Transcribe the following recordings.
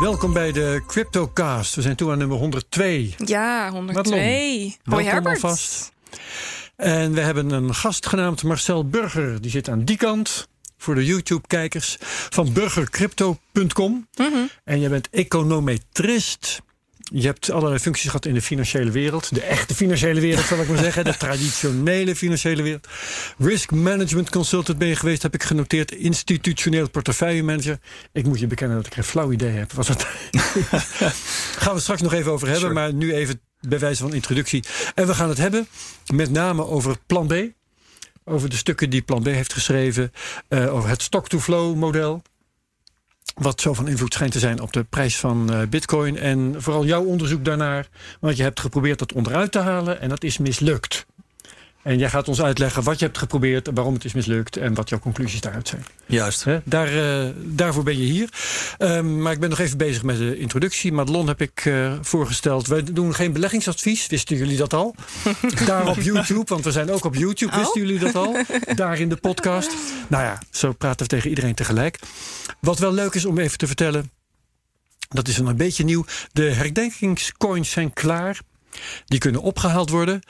Welkom bij de CryptoCast. We zijn toe aan nummer 102. Ja, 102. Hoi Herbert. alvast. En we hebben een gast genaamd Marcel Burger. Die zit aan die kant voor de YouTube-kijkers van burgercrypto.com. Mhm. En jij bent econometrist. Je hebt allerlei functies gehad in de financiële wereld. De echte financiële wereld, zal ik maar zeggen. De traditionele financiële wereld. Risk management consultant ben je geweest, heb ik genoteerd. Institutioneel portefeuillemanager. Ik moet je bekennen dat ik geen flauw idee heb. Was het? gaan we straks nog even over hebben. Sure. Maar nu even bij wijze van introductie. En we gaan het hebben met name over plan B. Over de stukken die plan B heeft geschreven. eh, over het stock-to-flow model. Wat zo van invloed schijnt te zijn op de prijs van eh, Bitcoin. En vooral jouw onderzoek daarnaar. Want je hebt geprobeerd dat onderuit te halen en dat is mislukt. En jij gaat ons uitleggen wat je hebt geprobeerd, waarom het is mislukt en wat jouw conclusies daaruit zijn. Juist. Hè? Daar, eh, daarvoor ben je hier. Ehm, maar ik ben nog even bezig met de introductie. Madelon heb ik eh, voorgesteld. Wij doen geen beleggingsadvies. Wisten jullie dat al? Daar op YouTube, want we zijn ook op YouTube. Oh. Wisten jullie dat al? Daar in de podcast. Nou ja, zo praten we tegen iedereen tegelijk. Wat wel leuk is om even te vertellen. Dat is een beetje nieuw. De herdenkingscoins zijn klaar. Die kunnen opgehaald worden.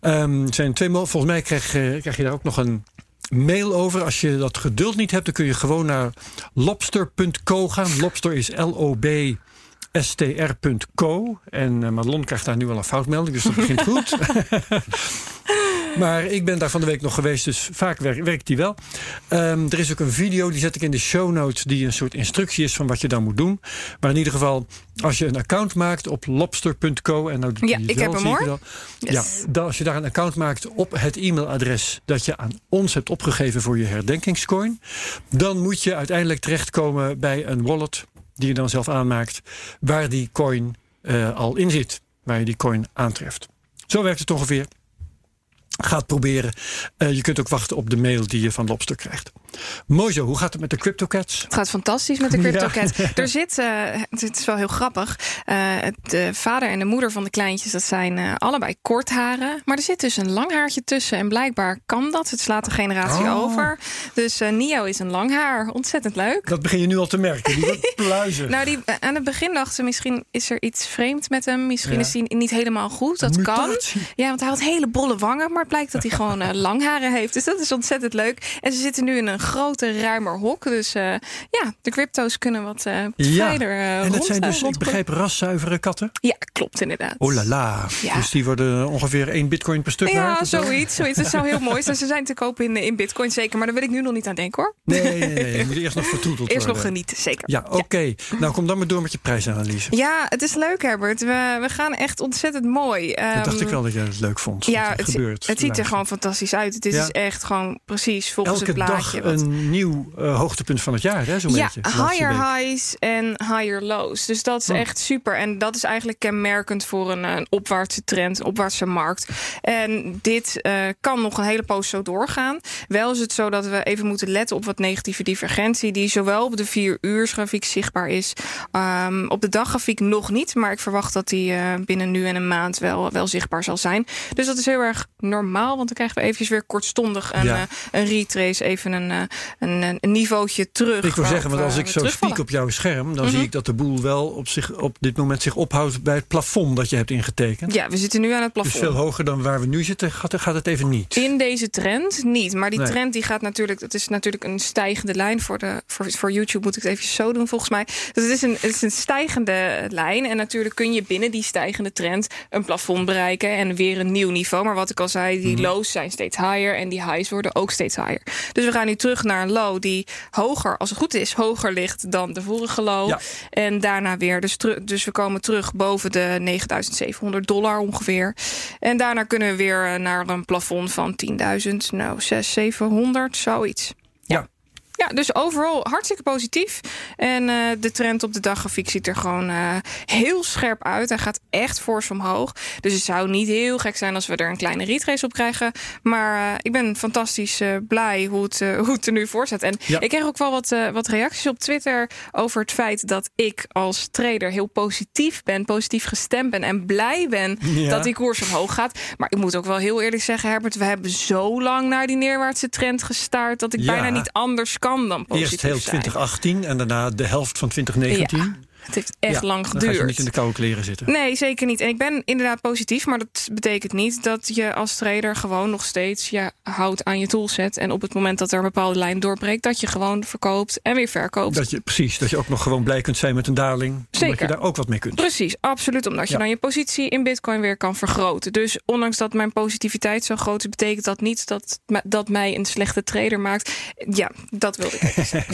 Ehm, zijn twee Volgens mij krijg, eh, krijg je daar ook nog een mail over. Als je dat geduld niet hebt, dan kun je gewoon naar lobster.co gaan. Lobster is L-O-B. str.co. En eh, Madelon krijgt daar nu al een foutmelding, dus dat begint goed. maar ik ben daar van de week nog geweest, dus vaak wer- werkt die wel. Ehm, er is ook een video, die zet ik in de show notes, die een soort instructie is van wat je dan moet doen. Maar in ieder geval, als je een account maakt op lobster.co. En nou Ja, ik wel, heb hem, hoor. Yes. Ja, dan als je daar een account maakt op het e-mailadres dat je aan ons hebt opgegeven voor je herdenkingscoin, dan moet je uiteindelijk terechtkomen bij een wallet die je dan zelf aanmaakt, waar die coin eh, al in zit, waar je die coin aantreft. Zo werkt het ongeveer. Ga het proberen. Eh, je kunt ook wachten op de mail die je van Lobster krijgt. Mooi zo, hoe gaat het met de CryptoCats? Het gaat fantastisch met de Ja. CryptoCat. Er zit, eh, het is wel heel grappig. eh, de vader en de moeder van de kleintjes, dat zijn eh, allebei kortharen. Maar er zit dus een lang haartje tussen. En blijkbaar kan dat. Het slaat de generatie Oh. over. Dus Nio is een lang haar. Ontzettend leuk. Dat begin je nu al te merken. Die pluizen. Nou, die, aan het begin dachten ze misschien is er iets vreemd met hem. Misschien Ja. is hij niet helemaal goed. Dat kan. Ja, want hij had hele bolle wangen, maar het blijkt dat hij gewoon eh, lang haren heeft. Dus dat is ontzettend leuk. En ze zitten nu in een grote, ruimer hok. Dus eh, ja, de crypto's kunnen wat eh Ja, verder eh, en dat rond, zijn dus, ik begrijp, raszuivere katten. Ja, klopt inderdaad. Oh la la. Ja. Dus die worden ongeveer één bitcoin per stuk Ja, zoiets, zoiets. Dat zou heel mooi zijn. Ze zijn te kopen in, in bitcoin, zeker. Maar daar wil ik nu nog niet aan denken, hoor. Nee, nee, nee. Je moet eerst nog vertroeteld Eerst nog genieten, zeker. Ja, oké. Nou, kom dan maar door met je prijsanalyse. Ja, het is leuk, Herbert. We, we gaan echt ontzettend mooi. dat dacht Ehm, ik wel dat jij het leuk vond. Ja, het, gebeurt. het ziet er gewoon fantastisch uit. Het is Ja. dus echt gewoon precies volgens Elke het dag plaatje. wat- een nieuw eh, hoogtepunt van het jaar, hè? Zo'n ja, beetje. higher highs en higher lows. Dus dat is Oh. echt super. En dat is eigenlijk kenmerkend voor een, een opwaartse trend, een opwaartse markt. En dit eh, kan nog een hele poos zo doorgaan. Wel is het zo dat we even moeten letten op wat negatieve divergentie, die zowel op de 4 uursgrafiek zichtbaar is. ehm, op de daggrafiek nog niet, maar ik verwacht dat die eh, binnen nu en een maand wel, wel zichtbaar zal zijn. Dus dat is heel erg normaal, want dan krijgen we eventjes weer kortstond een, Ja. een retrace, even een, een, een niveautje terug. Ik wil zeggen, want als we ik zo spiek op jouw scherm, dan Mhm. zie ik dat de boel wel op, zich, op dit moment zich ophoudt bij het plafond dat je hebt ingetekend. Ja, we zitten nu aan het Dus plafond. veel hoger dan waar we nu zitten, gaat, gaat het even niet. In deze trend niet. Maar die Nee. trend die gaat natuurlijk. Het is natuurlijk een stijgende lijn. Voor, de, voor, voor YouTube moet ik het even zo doen, volgens mij. Dus het is, een, het is een stijgende lijn. En natuurlijk kun je binnen die stijgende trend een plafond bereiken. En weer een nieuw niveau. Maar wat ik al zei, die Mhm. lows zijn steeds higher. En die highs worden ook steeds higher. Dus we gaan nu terug naar een low die hoger, als het goed is, hoger ligt dan de vorige low. Ja. En daarna weer. Dus, dus we komen terug boven de 9700 dollar ongeveer. En daarna kunnen we weer eh, naar een plafond van 10.000, nou 600, 700, zoiets. Ja. Dus overal hartstikke positief. En eh, de trend op de daggrafiek ziet er gewoon eh, heel scherp uit. Hij gaat echt fors omhoog. Dus het zou niet heel gek zijn als we er een kleine retrace op krijgen. Maar eh, ik ben fantastisch blij hoe het, hoe het er nu voor staat. En Ja. ik kreeg ook wel wat, wat reacties op Twitter over het feit dat ik als trader heel positief ben, positief gestemd ben en blij ben Ja. dat die koers omhoog gaat. Maar ik moet ook wel heel eerlijk zeggen, Herbert, we hebben zo lang naar die neerwaartse trend gestaard dat ik Ja. bijna niet anders kan dan positief Eerst heel zijn. 2018 en daarna de helft van 2019. Het heeft echt lang ga je geduurd. niet in de koude kleren zitten. Nee, zeker niet. En ik ben inderdaad positief, maar dat betekent niet dat je als trader gewoon nog steeds je houdt aan je toolset. En op het moment dat er een bepaalde lijn doorbreekt, dat je gewoon verkoopt en weer verkoopt. Dat je, precies, dat je ook nog gewoon blij kunt zijn met een daling. Omdat Zeker. je daar ook wat mee kunt. Precies, absoluut. Omdat je Ja. dan je positie in Bitcoin weer kan vergroten. Dus ondanks dat mijn positiviteit zo groot is, betekent dat niet dat, dat mij een slechte trader maakt. Ja, dat wilde ik zeggen.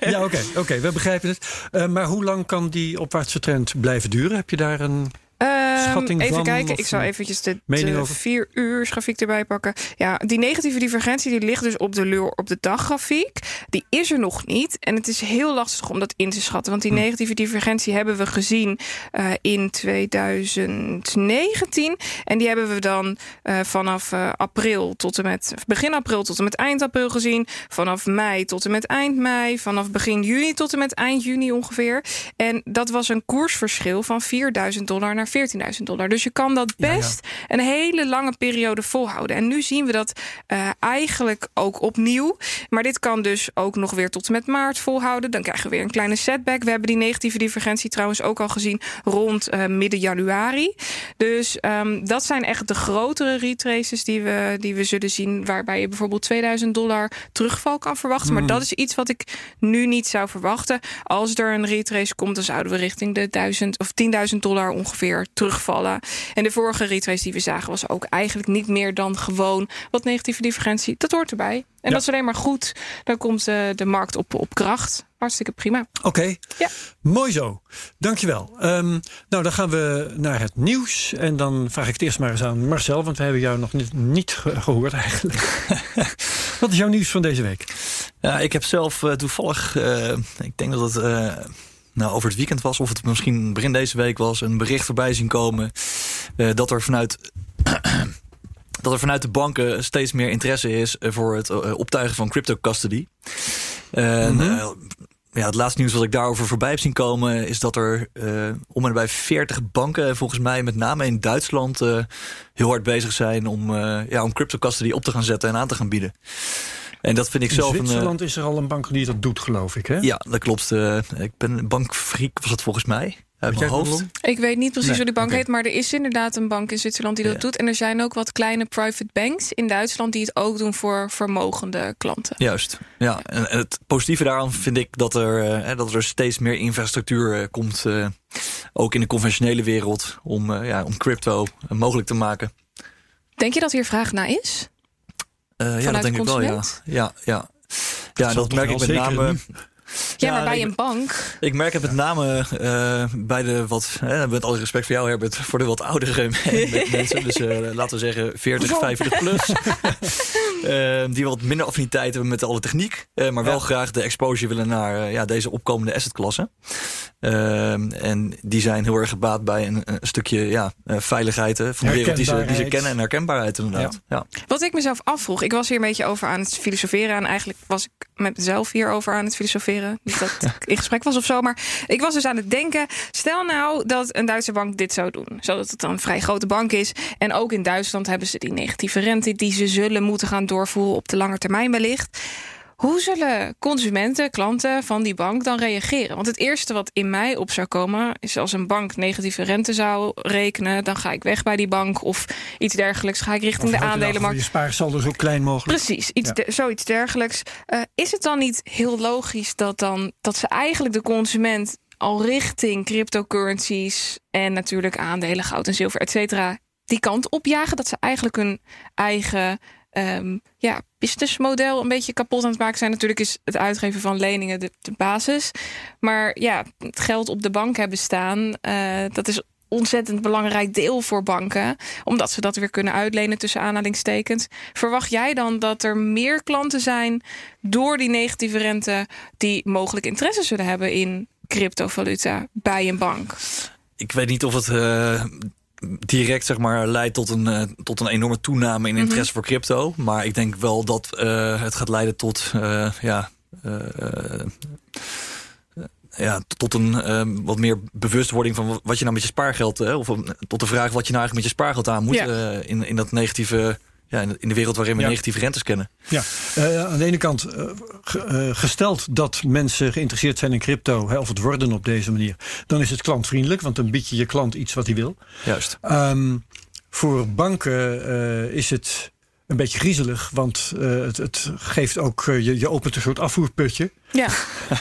Ja, oké, oké, we begrijpen het. Eh, maar hoe lang kan die opwaartse trend blijven duren? Heb je daar een Ehm, Schatting even kijken, ik een eventjes de, mening over? vier uur grafiek erbij pakken. Ja, die negatieve divergentie die ligt dus op de, leur- op de daggrafiek. Die is er nog niet. En het is heel lastig om dat in te schatten. Want die Hm. negatieve divergentie hebben we gezien eh, in 2019. En die hebben we dan eh, vanaf eh, april tot en met begin april tot en met eind april gezien. Vanaf mei tot en met eind mei. Vanaf begin juni tot en met eind juni ongeveer. En dat was een koersverschil van 4000 dollar naar 14.000 dollar. Dus je kan dat Ja, ja. best een hele lange periode volhouden. En nu zien we dat eh, eigenlijk ook opnieuw. Maar dit kan dus ook nog weer tot en met maart volhouden. Dan krijgen we weer een kleine setback. We hebben die negatieve divergentie trouwens ook al gezien rond eh, midden januari. Dus ehm, dat zijn echt de grotere retraces die we, die we zullen zien. Waarbij je bijvoorbeeld 2000 dollar terugval kan verwachten. Maar Mm. dat is iets wat ik nu niet zou verwachten. Als er een retrace komt, dan zouden we richting de 1000 of 10.000 dollar ongeveer terugvallen. En de vorige retrace die we zagen was ook eigenlijk niet meer dan gewoon wat negatieve divergentie. Dat hoort erbij. En Ja. dat is alleen maar goed. Dan komt eh, de markt op, op kracht. Hartstikke prima. Oké, Ja. mooi zo. Dankjewel. Ehm nou, dan gaan we naar het nieuws. En dan vraag ik het eerst maar eens aan Marcel, want we hebben jou nog niet, niet ge- gehoord eigenlijk. Wat is jouw nieuws van deze week? Ja, ik heb zelf eh, toevallig, eh, ik denk dat het eh, nou, over het weekend was, of het misschien begin deze week was, een bericht voorbij zien komen eh, dat er vanuit. Dat er vanuit de banken steeds meer interesse is eh, voor het eh, optuigen van crypto custody. En, Mhm. ja, het laatste nieuws wat ik daarover voorbij heb zien komen is dat er om en bij 40 banken, volgens mij met name in Duitsland, heel hard bezig zijn om, eh, ja, om crypto custody op te gaan zetten en aan te gaan bieden. En dat vind ik In zelf een. eh, Zwitserland is er al een bank die dat doet, geloof ik. Hè? ja, dat klopt. Eh, ik ben een bankfriek, was het volgens mij. Uit mijn jij het, hoofd. Ik weet niet precies Nee, hoe die bank heet, maar er is inderdaad een bank in Zwitserland die dat Ja. doet. En er zijn ook wat kleine private banks in Duitsland die het ook doen voor vermogende klanten. Juist. Ja, en, en het positieve daaraan vind ik dat er, eh, hè, dat er steeds meer infrastructuur eh, komt. eh, ook in de conventionele wereld. Om, eh, ja, om crypto mogelijk te maken. Denk je dat hier vraag naar is? Eh, ja, dat denk de ik wel. Ja, ja, ja. Ja, dat merk ik met name. nu. Ja, maar bij ik- een bank. Ik merk het met name eh, bij de wat, hè, met alle respect voor jou Herbert, voor de wat oudere mensen. Dus eh, laten we zeggen 40, 50 plus. Eh, die wat minder affiniteit hebben met alle techniek. eh, maar wel Ja. graag de exposure willen naar ja, deze opkomende assetklassen. En die zijn heel erg gebaat bij een, een stukje ja, veiligheid van de wereld die ze, die ze Herkenbaarheid. kennen. En herkenbaarheid inderdaad. Ja. Wat ik mezelf afvroeg, ik was hier een beetje over aan het filosoferen. En eigenlijk was ik met mezelf hierover aan het filosoferen. Niet dat ik in gesprek was of zo, maar ik was dus aan het denken. Stel nou dat een Duitse bank dit zou doen. Zodat het dan een vrij grote bank is. En ook in Duitsland hebben ze die negatieve rente die ze zullen moeten gaan doorvoeren op de lange termijn wellicht. Hoe zullen consumenten, klanten van die bank dan reageren? Want het eerste wat in mij op zou komen is als een bank negatieve rente zou rekenen, dan ga ik weg bij die bank of iets dergelijks. Ga ik richting Of de aandelenmarkt. Je spaarsaldo zo klein mogelijk. Precies, iets Ja. de- zoiets dergelijks. Eh, is het dan niet heel logisch dat, dan, dat ze eigenlijk de consument al richting cryptocurrencies en natuurlijk aandelen, goud en zilver, et cetera, die kant opjagen? Dat ze eigenlijk hun eigen ehm, ja, businessmodel een beetje kapot aan het maken zijn. Natuurlijk is het uitgeven van leningen de, de basis. Maar ja, het geld op de bank hebben staan, eh, dat is ontzettend belangrijk deel voor banken. Omdat ze dat weer kunnen uitlenen tussen aanhalingstekens. Verwacht jij dan dat er meer klanten zijn door die negatieve rente die mogelijk interesse zullen hebben in cryptovaluta bij een bank? Ik weet niet of het eh, direct zeg maar, leidt tot een, eh, tot een enorme toename in interesse voor crypto. Maar ik denk wel dat eh, het gaat leiden tot eh, ja, ja, tot een wat meer bewustwording van wat je nou met je spaargeld. eh, of tot de vraag wat je nou eigenlijk met je spaargeld aan moet. Ja. in, in dat negatieve ja, in, de, wereld waarin we Ja. negatieve rentes kennen. Ja, eh, aan de ene kant eh, ge- eh, gesteld dat mensen geïnteresseerd zijn in crypto, hè, of het worden op deze manier, dan is het klantvriendelijk, want dan bied je je klant iets wat hij wil. Juist. Ehm, voor banken eh, is het een beetje griezelig, want eh, het, het geeft ook, je, je opent een soort afvoerputje. Ja,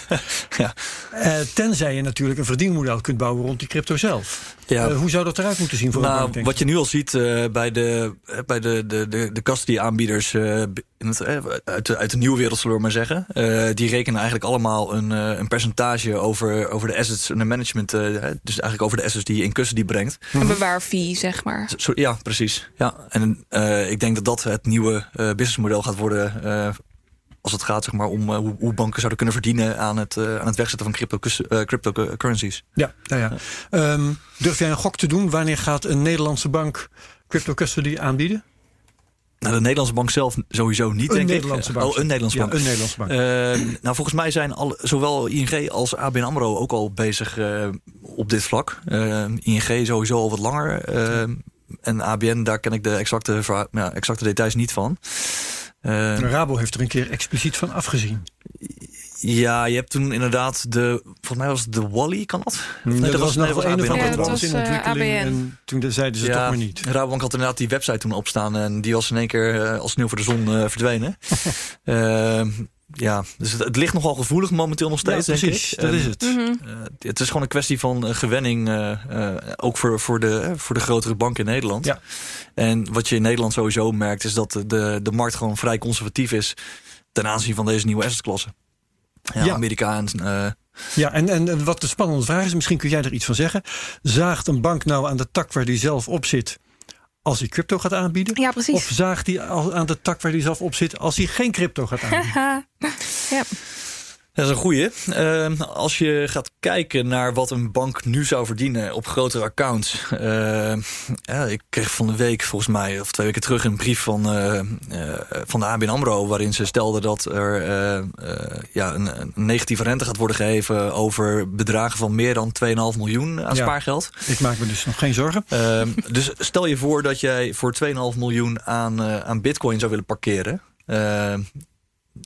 Ja. Eh, tenzij je natuurlijk een verdienmodel kunt bouwen rond die crypto zelf. Ja. Eh, hoe zou dat eruit moeten zien voor een Nou, bank? wat je nu al ziet eh, bij de, eh, bij de, de, de, de custody-aanbieders eh, eh, uit, de, uit de nieuwe wereld, zullen we maar zeggen. eh, die rekenen eigenlijk allemaal een, eh, een percentage over, over de assets en de management. eh, dus eigenlijk over de assets die je in custody brengt. een bewaarfee, zeg maar. Ja, precies. Ja. En eh, ik denk dat dat het nieuwe eh, businessmodel gaat worden. Als het gaat zeg maar, om eh, hoe, hoe banken zouden kunnen verdienen aan het, eh, aan het wegzetten van crypto, eh, cryptocurrencies. Ja, nou ja. Ehm, durf jij een gok te doen? Wanneer gaat een Nederlandse bank crypto custody aanbieden? Nou, de Nederlandse bank zelf sowieso niet, Een denk Nederlandse ik. bank. Oh, een Nederlandse Ja, bank. een Nederlandse bank. Eh, nou, volgens mij zijn alle, zowel ING als ABN AMRO ook al bezig op dit vlak. Eh, ING sowieso al wat langer. en ABN, daar ken ik de exacte, ja, exacte details niet van. Eh, Rabo heeft er een keer expliciet van afgezien. ja, je hebt toen inderdaad de... Volgens mij was het de Wally, kan dat? Nee, dat, was nog wel dat een was of andere. Ja, was in eh, ontwikkeling. ABN. En toen zeiden ze toch maar niet. Rabobank had inderdaad die website toen opstaan en die was in één keer eh, als sneeuw voor de zon eh, verdwenen. Ja, dus het, het ligt nogal gevoelig momenteel nog steeds, Ja, denk precies, ik. dat En, is het. Mhm. eh, het is gewoon een kwestie van eh, gewenning, eh, eh, ook voor, voor, de, voor de grotere banken in Nederland. Ja. En wat je in Nederland sowieso merkt, is dat de, de markt gewoon vrij conservatief is ten aanzien van deze nieuwe assetklasse. Ja, Ja. Amerika en eh, Ja, en, en, en wat de spannende vraag is, misschien kun jij er iets van zeggen. Zaagt een bank nou aan de tak waar die zelf op zit als hij crypto gaat aanbieden? Ja, Of precies. zaagt hij al aan de tak waar hij zelf op zit als hij geen crypto gaat aanbieden? ja. Dat is een goeie. Ehm, als je gaat kijken naar wat een bank nu zou verdienen op grotere accounts. ehm, ja, ik kreeg van de week, volgens mij, of twee weken terug, een brief van, eh, eh, van de ABN AMRO. Waarin ze stelden dat er eh, ja, een, een negatieve rente gaat worden gegeven over bedragen van meer dan 2,5 miljoen aan Ja. spaargeld. Ik maak me dus nog geen zorgen. Ehm, dus stel je voor dat jij voor 2,5 miljoen aan, aan bitcoin zou willen parkeren. Ehm,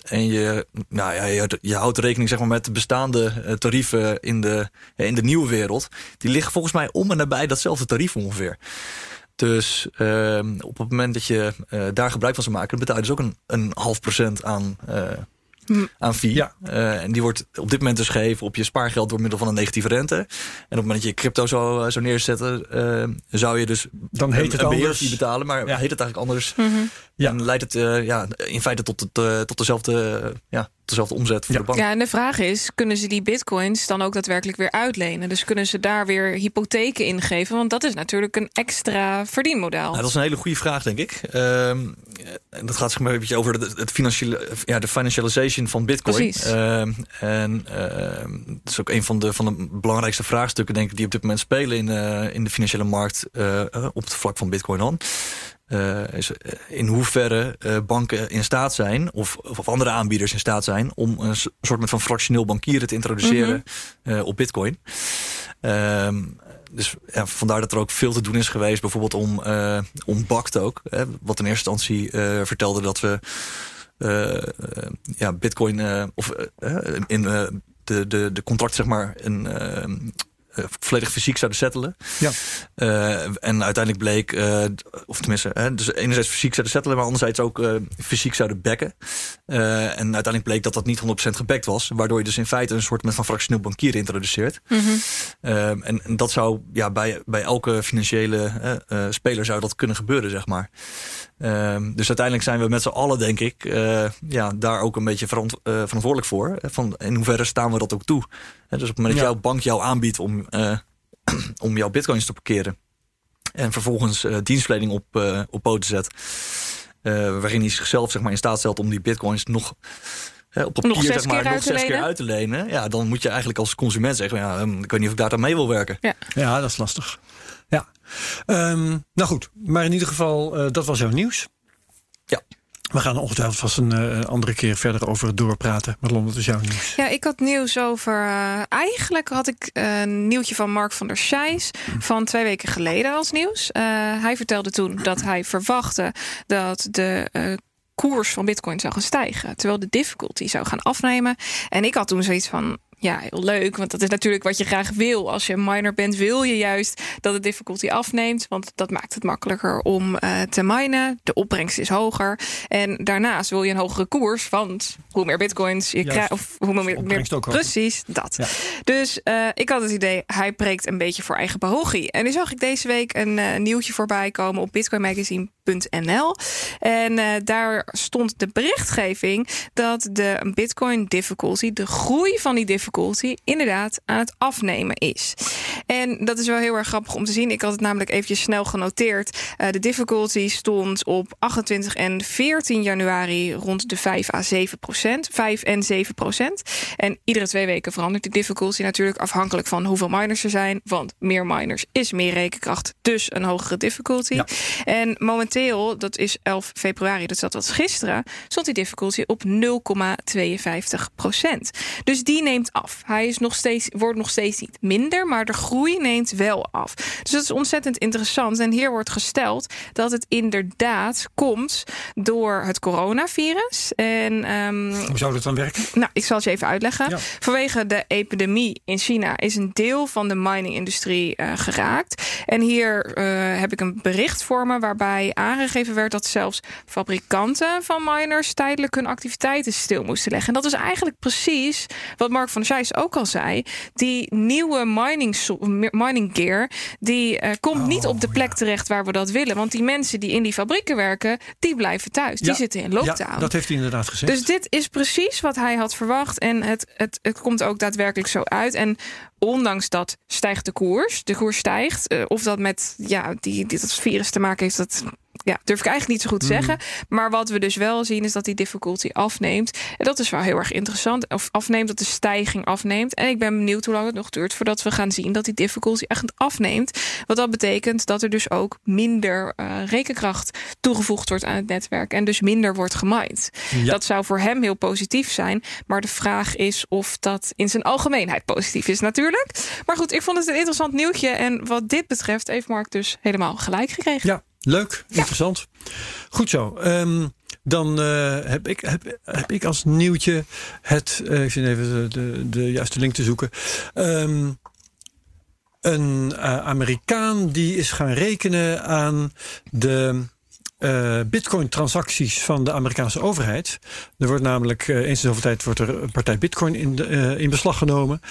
en je, nou ja, je, houdt rekening zeg maar, met de bestaande eh, tarieven in de, in de nieuwe wereld. Die liggen volgens mij om en nabij datzelfde tarief ongeveer. Dus ehm, op het moment dat je eh, daar gebruik van zou maken, betaal je dus ook een, een half procent aan, eh. Aan fee. Ja. Eh, en die wordt op dit moment dus gegeven op je spaargeld door middel van een negatieve rente. En op het moment dat je crypto zou, eh, zou neerzetten, eh, zou je dus Dan heet het een anders. betalen. Maar Ja. heet het eigenlijk anders? Mhm. Ja. En leidt het eh, ja, in feite tot, het, tot dezelfde, ja, dezelfde omzet voor Ja. de bank. Ja, en de vraag is: kunnen ze die bitcoins dan ook daadwerkelijk weer uitlenen? Dus kunnen ze daar weer hypotheken ingeven? Want dat is natuurlijk een extra verdienmodel. Nou, dat is een hele goede vraag, denk ik. Ehm, en dat gaat zeg maar een beetje over het, het financiële, ja, de financialization van Bitcoin. Precies. Ehm, en ehm, dat is ook een van de, van de belangrijkste vraagstukken, denk ik, die op dit moment spelen in, eh, in de financiële markt eh, op het vlak van Bitcoin dan. Is eh, in hoeverre eh, banken in staat zijn, of, of andere aanbieders in staat zijn, om een soort van fractioneel bankieren te introduceren eh, op Bitcoin. Ehm, dus ja, vandaar dat er ook veel te doen is geweest, bijvoorbeeld om, om BACT ook. Hè, wat in eerste instantie vertelde dat we ja, Bitcoin of in de, de, de contract, zeg maar, een. Eh, volledig fysiek zouden settelen. Ja. Eh, en uiteindelijk bleek, eh, of tenminste, hè, dus enerzijds fysiek zouden settelen, maar anderzijds ook fysiek zouden backen. Eh, en uiteindelijk bleek dat dat niet 100% gebackt was, waardoor je dus in feite een soort met van fractioneel bankier introduceert. Mhm. En, en dat zou ja, bij, bij elke financiële speler zou dat kunnen gebeuren, zeg maar. Dus uiteindelijk zijn we met z'n allen, denk ik, ja, daar ook een beetje verant- verantwoordelijk voor. Van in hoeverre staan we dat ook toe? Dus op het moment dat Ja. jouw bank jou aanbiedt om, eh, om jouw bitcoins te parkeren. En vervolgens eh, dienstverlening op, eh, op poten zet. eh, waarin hij zichzelf zeg maar, in staat stelt om die bitcoins nog hè, op papier Nog zes zeg maar, keer uit nog te zes keer lenen? uit te lenen. Ja, dan moet je eigenlijk als consument zeggen: ja, ehm, ik weet niet of ik daar aan mee wil werken. Ja, dat is lastig. Ja. Ehm, nou goed, maar in ieder geval, eh, dat was jouw nieuws. Ja. We gaan ongetwijfeld vast een uh, andere keer verder over doorpraten. Maar Londen, is jouw nieuws. Ja, ik had nieuws over... Uh, eigenlijk had ik een nieuwtje van Mark van der Scheijs... van twee weken geleden als nieuws. Uh, hij vertelde toen dat hij verwachtte dat de koers van bitcoin zou gaan stijgen. Terwijl de difficulty zou gaan afnemen. En ik had toen zoiets van ja, heel leuk. Want dat is natuurlijk wat je graag wil. Als je een miner bent, wil je juist dat de difficulty afneemt. Want dat maakt het makkelijker om uh, te minen. De opbrengst is hoger. En daarnaast wil je een hogere koers. Want hoe meer bitcoins je krijgt, of hoe meer. meer precies, dat. Ja. Dus uh, ik had het idee, hij preekt een beetje voor eigen parochie. En nu zag ik deze week een uh, nieuwtje voorbij komen op bitcoinmagazine.nl. En daar stond de berichtgeving dat de Bitcoin difficulty, de groei van die difficulty difficulty inderdaad aan het afnemen is. En dat is wel heel erg grappig om te zien. Ik had het namelijk eventjes snel genoteerd. Uh, de difficulty stond op 28 en 14 januari rond de 5 à 7 procent. 5 en 7 procent. En iedere twee weken verandert de difficulty natuurlijk afhankelijk van hoeveel miners er zijn. Want meer miners is meer rekenkracht, dus een hogere difficulty. Ja. En momenteel, dat is 11 februari, dat zat was gisteren, stond die difficulty op 0,52 procent. Dus die neemt af. Hij is nog steeds, wordt nog steeds niet minder, maar de groei neemt wel af. Dus dat is ontzettend interessant. En hier wordt gesteld dat het inderdaad komt door het coronavirus. En, um, Hoe zou dat dan werken? Nou, ik zal het je even uitleggen. Ja. Vanwege de epidemie in China is een deel van de miningindustrie uh, geraakt. En hier uh, heb ik een bericht voor me waarbij aangegeven werd dat zelfs fabrikanten van miners tijdelijk hun activiteiten stil moesten leggen. En dat is eigenlijk precies wat Mark van Zijs ook al zei, die nieuwe mining, mining gear, die uh, komt oh, niet op de plek ja. terecht waar we dat willen. Want die mensen die in die fabrieken werken, die blijven thuis. Die zitten in lockdown. Ja, dat heeft hij inderdaad gezegd. Dus dit is precies wat hij had verwacht. En het, het, het komt ook daadwerkelijk zo uit. En ondanks dat stijgt de koers. De koers stijgt. Uh, of dat met ja, die, dat virus te maken heeft, dat ja, durf ik eigenlijk niet zo goed te zeggen. Mm. Maar wat we dus wel zien is dat die difficulty afneemt. En dat is wel heel erg interessant. Of afneemt, dat de stijging afneemt. En ik ben benieuwd hoe lang het nog duurt voordat we gaan zien dat die difficulty echt afneemt. Wat dat betekent dat er dus ook minder uh, rekenkracht toegevoegd wordt aan het netwerk. En dus minder wordt gemined. Ja. Dat zou voor hem heel positief zijn. Maar de vraag is of dat in zijn algemeenheid positief is natuurlijk. Maar goed, ik vond het een interessant nieuwtje. En wat dit betreft heeft Mark dus helemaal gelijk gekregen. Ja. Leuk, interessant. Goed zo. Um, dan uh, heb, ik, heb, heb ik als nieuwtje het. Uh, ik zit even de, de juiste link te zoeken. Um, een uh, Amerikaan die is gaan rekenen aan de uh, bitcoin-transacties van de Amerikaanse overheid. Er wordt namelijk uh, eens in zoveel tijd wordt er een partij bitcoin in, de, uh, in beslag genomen.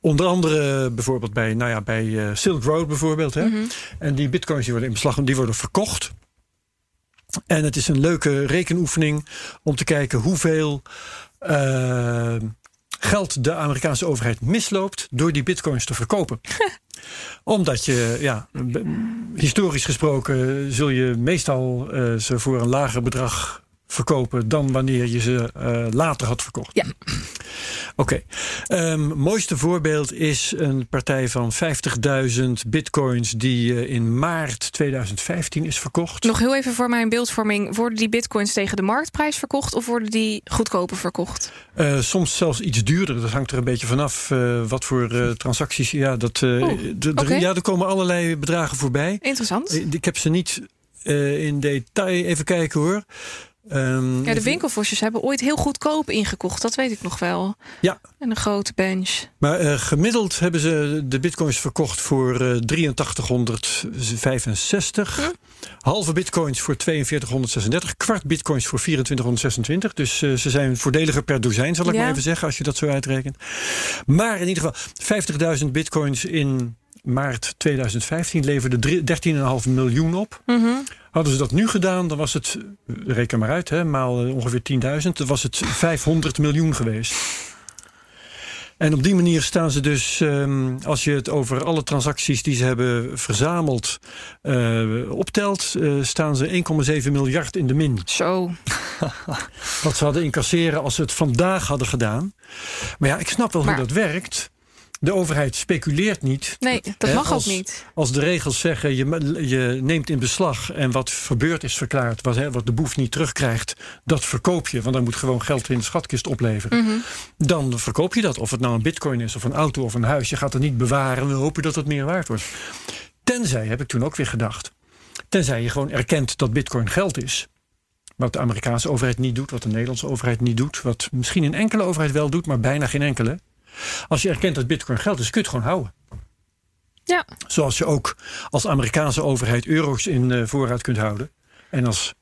Onder andere bijvoorbeeld bij, nou ja, bij Silk Road bijvoorbeeld. Hè? Mm -hmm. En die bitcoins die worden in beslag die worden verkocht. En het is een leuke rekenoefening om te kijken hoeveel geld de Amerikaanse overheid misloopt door die bitcoins te verkopen. Omdat je, ja, historisch gesproken zul je meestal uh, ze voor een lager bedrag verkopen dan wanneer je ze uh, later had verkocht. Ja. Oké. Okay. Um, mooiste voorbeeld is een partij van 50.000 bitcoins die uh, in maart 2015 is verkocht. Nog heel even voor mijn beeldvorming. Worden die bitcoins tegen de marktprijs verkocht of worden die goedkoper verkocht? Uh, soms zelfs iets duurder. Dat hangt er een beetje vanaf wat voor transacties. Ja, dat, okay. ja, er komen allerlei bedragen voorbij. Interessant. Ik heb ze niet in detail even kijken hoor. Um, ja, de winkelvosjes hebben ooit heel goedkoop ingekocht. Dat weet ik nog wel. Ja. En een grote bench. Maar uh, gemiddeld hebben ze de bitcoins verkocht voor uh, 8365. Hm? Halve bitcoins voor 4236. Kwart bitcoins voor 2426. Dus uh, ze zijn voordeliger per dozijn, zal ik ja. maar even zeggen. Als je dat zo uitrekent. Maar in ieder geval 50.000 bitcoins in maart 2015 leverde 13,5 miljoen op. Mm -hmm. Hadden ze dat nu gedaan, dan was het, reken maar uit, hè, maal ongeveer 10.000, dan was het 500 miljoen geweest. En op die manier staan ze dus, um, als je het over alle transacties die ze hebben verzameld uh, optelt, uh, staan ze 1,7 miljard in de min. Zo. Wat ze hadden incasseren als ze het vandaag hadden gedaan. Maar ja, ik snap wel maar... hoe dat werkt. De overheid speculeert niet. Nee, dat Hè, mag als- ook niet. Als de regels zeggen, je, je neemt in beslag en wat verbeurd is verklaard, wat, hè, wat de boef niet terugkrijgt, dat verkoop je, want dan moet gewoon geld in de schatkist opleveren. Mhm. Dan verkoop je dat. Of het nou een bitcoin is, of een auto of een huis. Je gaat het niet bewaren en hopen dat het meer waard wordt. Tenzij, heb ik toen ook weer gedacht, tenzij je gewoon erkent dat bitcoin geld is. Wat de Amerikaanse overheid niet doet, wat de Nederlandse overheid niet doet, wat misschien een enkele overheid wel doet, maar bijna geen enkele. Als je erkent dat bitcoin geld is, kun je het gewoon houden. Ja. Zoals je ook als Amerikaanse overheid euro's in eh, voorraad kunt houden. En als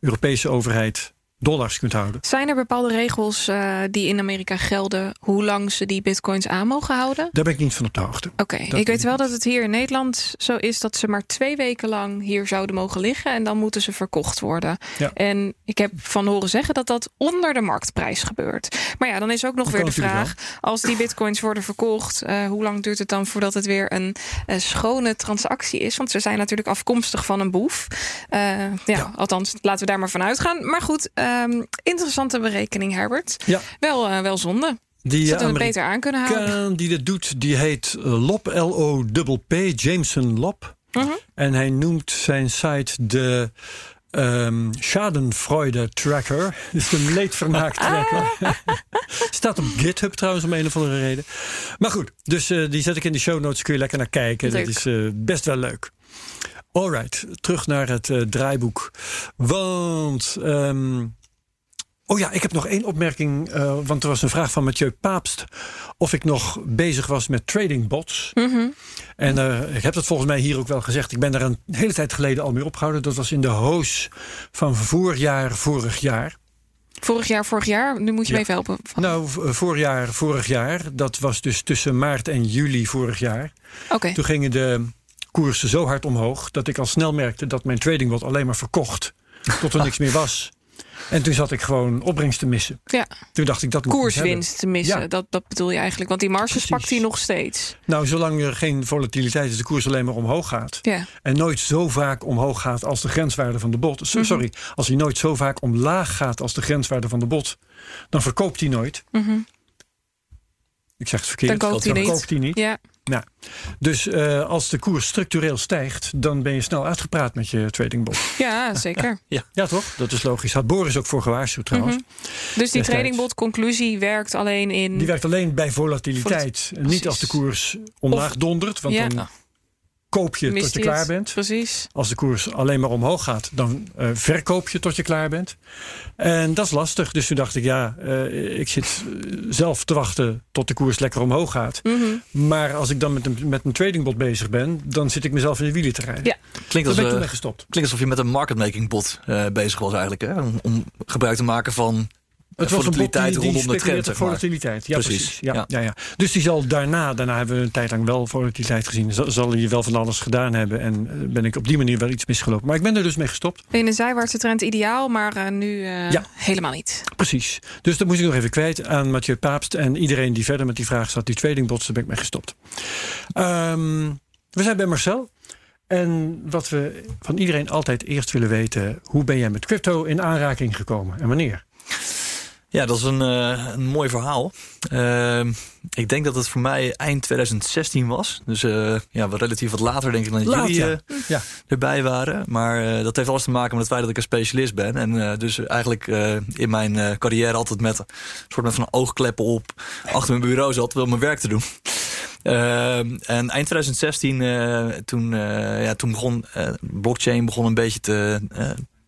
Europese overheid dollars kunt houden. Zijn er bepaalde regels eh, die in Amerika gelden hoe lang ze die bitcoins aan mogen houden? Daar ben ik niet van op de hoogte. Oké, ik weet wel dat het hier in Nederland zo is dat ze maar twee weken lang hier zouden mogen liggen en dan moeten ze verkocht worden. Ja. En ik heb van horen zeggen dat dat onder de marktprijs gebeurt. Maar ja, dan is ook nog Dat weer de vraag: als die bitcoins worden verkocht, eh, hoe lang duurt het dan voordat het weer een eh, schone transactie is? Want ze zijn natuurlijk afkomstig van een boef. Ja, Ja. althans, laten we daar maar van uitgaan. Maar goed, ehm, interessante berekening, Herbert. Ja. Wel, eh, wel zonde. Die hadden het Amerikaan beter aan kunnen houden. die dit doet, die heet eh, Lop, L-O-P-P, Jameson Lop. Mhm. En hij noemt zijn site de ehm Schadenfreude Tracker. Dus de leedvermaak tracker. Staat op GitHub trouwens om een of andere reden. Maar goed, dus eh, die zet ik in de show notes. Kun je lekker naar kijken. Leuk. Dat is eh, best wel leuk. Alright, terug naar het eh, draaiboek. Want. ehm, Oh ja, ik heb nog één opmerking. eh, want er was een vraag van Mathieu Paapst. Of ik nog bezig was met trading bots. Mhm. En eh, ik heb dat volgens mij hier ook wel gezegd. Ik ben daar een hele tijd geleden al mee opgehouden. Dat was in de hoos van voorjaar vorig jaar. Vorig jaar, vorig jaar. Nu moet je Ja. me even helpen. Nou, v- voorjaar vorig jaar. Dat was dus tussen maart en juli vorig jaar. Oké. Toen gingen de koersen zo hard omhoog. dat ik al snel merkte dat mijn tradingbot alleen maar verkocht. tot er niks meer was. En toen zat ik gewoon opbrengst te missen. Ja, Toen dacht ik dat moet hebben. koerswinst te missen. Ja. Dat, dat bedoel je eigenlijk. Want die marges Precies. pakt hij nog steeds. Nou, zolang er geen volatiliteit is, de koers alleen maar omhoog gaat. Ja. En nooit zo vaak omhoog gaat als de grenswaarde van de bot. Mhm. Sorry, als hij nooit zo vaak omlaag gaat als de grenswaarde van de bot, dan verkoopt hij nooit. Mhm. Ik zeg het verkeerd. Dan koopt hij niet. verkoopt hij niet. ja. Dus eh, als de koers structureel stijgt, dan ben je snel uitgepraat met je tradingbot. ja, zeker. Ja, toch? Dat is logisch. Had Boris ook voor gewaarschuwd trouwens. Mhm. Dus die Destijds. tradingbot conclusie werkt alleen in... Die werkt alleen bij volatiliteit. Niet als de koers omlaag dondert. Want Ja. dan koop je tot je klaar bent. Precies. Als de koers alleen maar omhoog gaat, dan eh, verkoop je tot je klaar bent. En dat is lastig. Dus toen dacht ik, ja, eh, ik zit eh, zelf te wachten tot de koers lekker omhoog gaat. Mhm. Maar als ik dan met een, met een tradingbot bezig ben, dan zit ik mezelf in de wielen te rijden. Ja. Klinkt als, ben ik gestopt. klinkt alsof je met een marketmaking bot eh, bezig was eigenlijk. Hè? Om, om gebruik te maken van Het was een bot die, volatiliteit die rondom de trend. volatiliteit. Ja, precies. Precies, Ja, ja. ja. Ja, Dus die zal daarna, daarna hebben we een tijd lang wel volatiliteit gezien. Zal, zal hij wel van alles gedaan hebben. En eh, ben ik op die manier wel iets misgelopen. Maar ik ben er dus mee gestopt. In een zijwaartse trend ideaal, maar eh, nu eh, Ja. helemaal niet. Precies. Dus dat moest ik nog even kwijt aan Mathieu Paapst. En iedereen die verder met die vraag zat, die tradingbots, daar ben ik mee gestopt. Ehm, we zijn bij Marcel. En wat we van iedereen altijd eerst willen weten... hoe ben jij met crypto in aanraking gekomen en wanneer? Ja, dat is een, eh, een mooi verhaal. Ehm, ik denk dat het voor mij eind 2016 was. Dus eh, ja, wat relatief wat later denk ik dan Laat, jullie ja. eh, Ja. erbij waren. Maar dat heeft alles te maken met het feit dat ik een specialist ben. En dus eigenlijk in mijn carrière altijd met een soort met van oogkleppen op achter mijn bureau zat, wil mijn werk te doen. Ehm, en eind 2016, eh, toen, ja, toen begon blockchain begon een beetje te,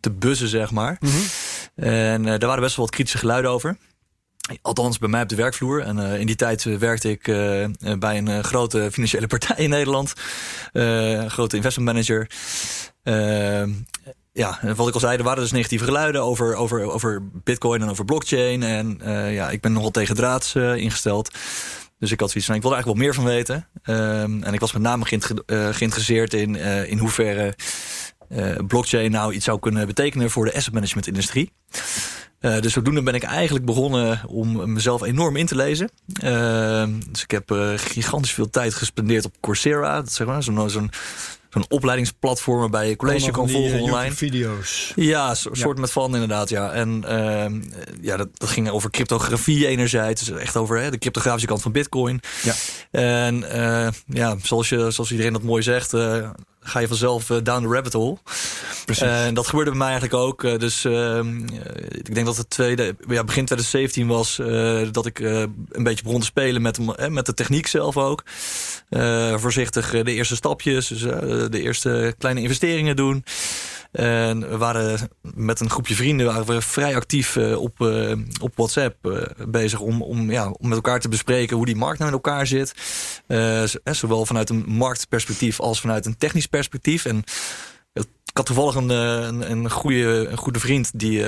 te buzzen, zeg maar. Mhm. En eh, daar waren best wel wat kritische geluiden over. Althans, bij mij op de werkvloer. En eh, in die tijd eh, werkte ik bij een grote financiële partij in Nederland. Een grote investment manager. Ja, wat ik al zei, er waren dus negatieve geluiden over, over, over bitcoin en over blockchain. En ja, ik ben nogal tegen draads ingesteld. Dus ik had zoiets van, ik wilde eigenlijk wel meer van weten. Ehm, en ik was met name geïnter- geïnteresseerd in, in hoeverre blockchain nou iets zou kunnen betekenen voor de asset management industrie. Eh, dus zodoende ben ik eigenlijk begonnen om mezelf enorm in te lezen. Ehm, dus ik heb eh, gigantisch veel tijd gespendeerd op Coursera. Dat zeg maar zo'n zo'n zo'n opleidingsplatform waarbij je college kan volgen online. video's. Ja, so, soort met van inderdaad, ja. En ehm, ja, dat, dat ging over cryptografie enerzijds. Dus echt over hè, de cryptografische kant van bitcoin. Ja. En ja, zoals, je, zoals iedereen dat mooi zegt ga je vanzelf uh, down the rabbit hole. Precies. En dat gebeurde bij mij eigenlijk ook. Uh, dus uh, ik denk dat het tweede, ja, begin 2017 was dat ik een beetje begon te spelen met, met de techniek zelf ook. voorzichtig de eerste stapjes, dus de eerste kleine investeringen doen. We waren met een groepje vrienden waren we vrij actief uh, op, uh, op WhatsApp uh, bezig om, om, ja, om met elkaar te bespreken hoe die markt nou in elkaar zit. zowel vanuit een marktperspectief als vanuit een technisch perspectief. En ik had toevallig een, een, goede, een goede vriend die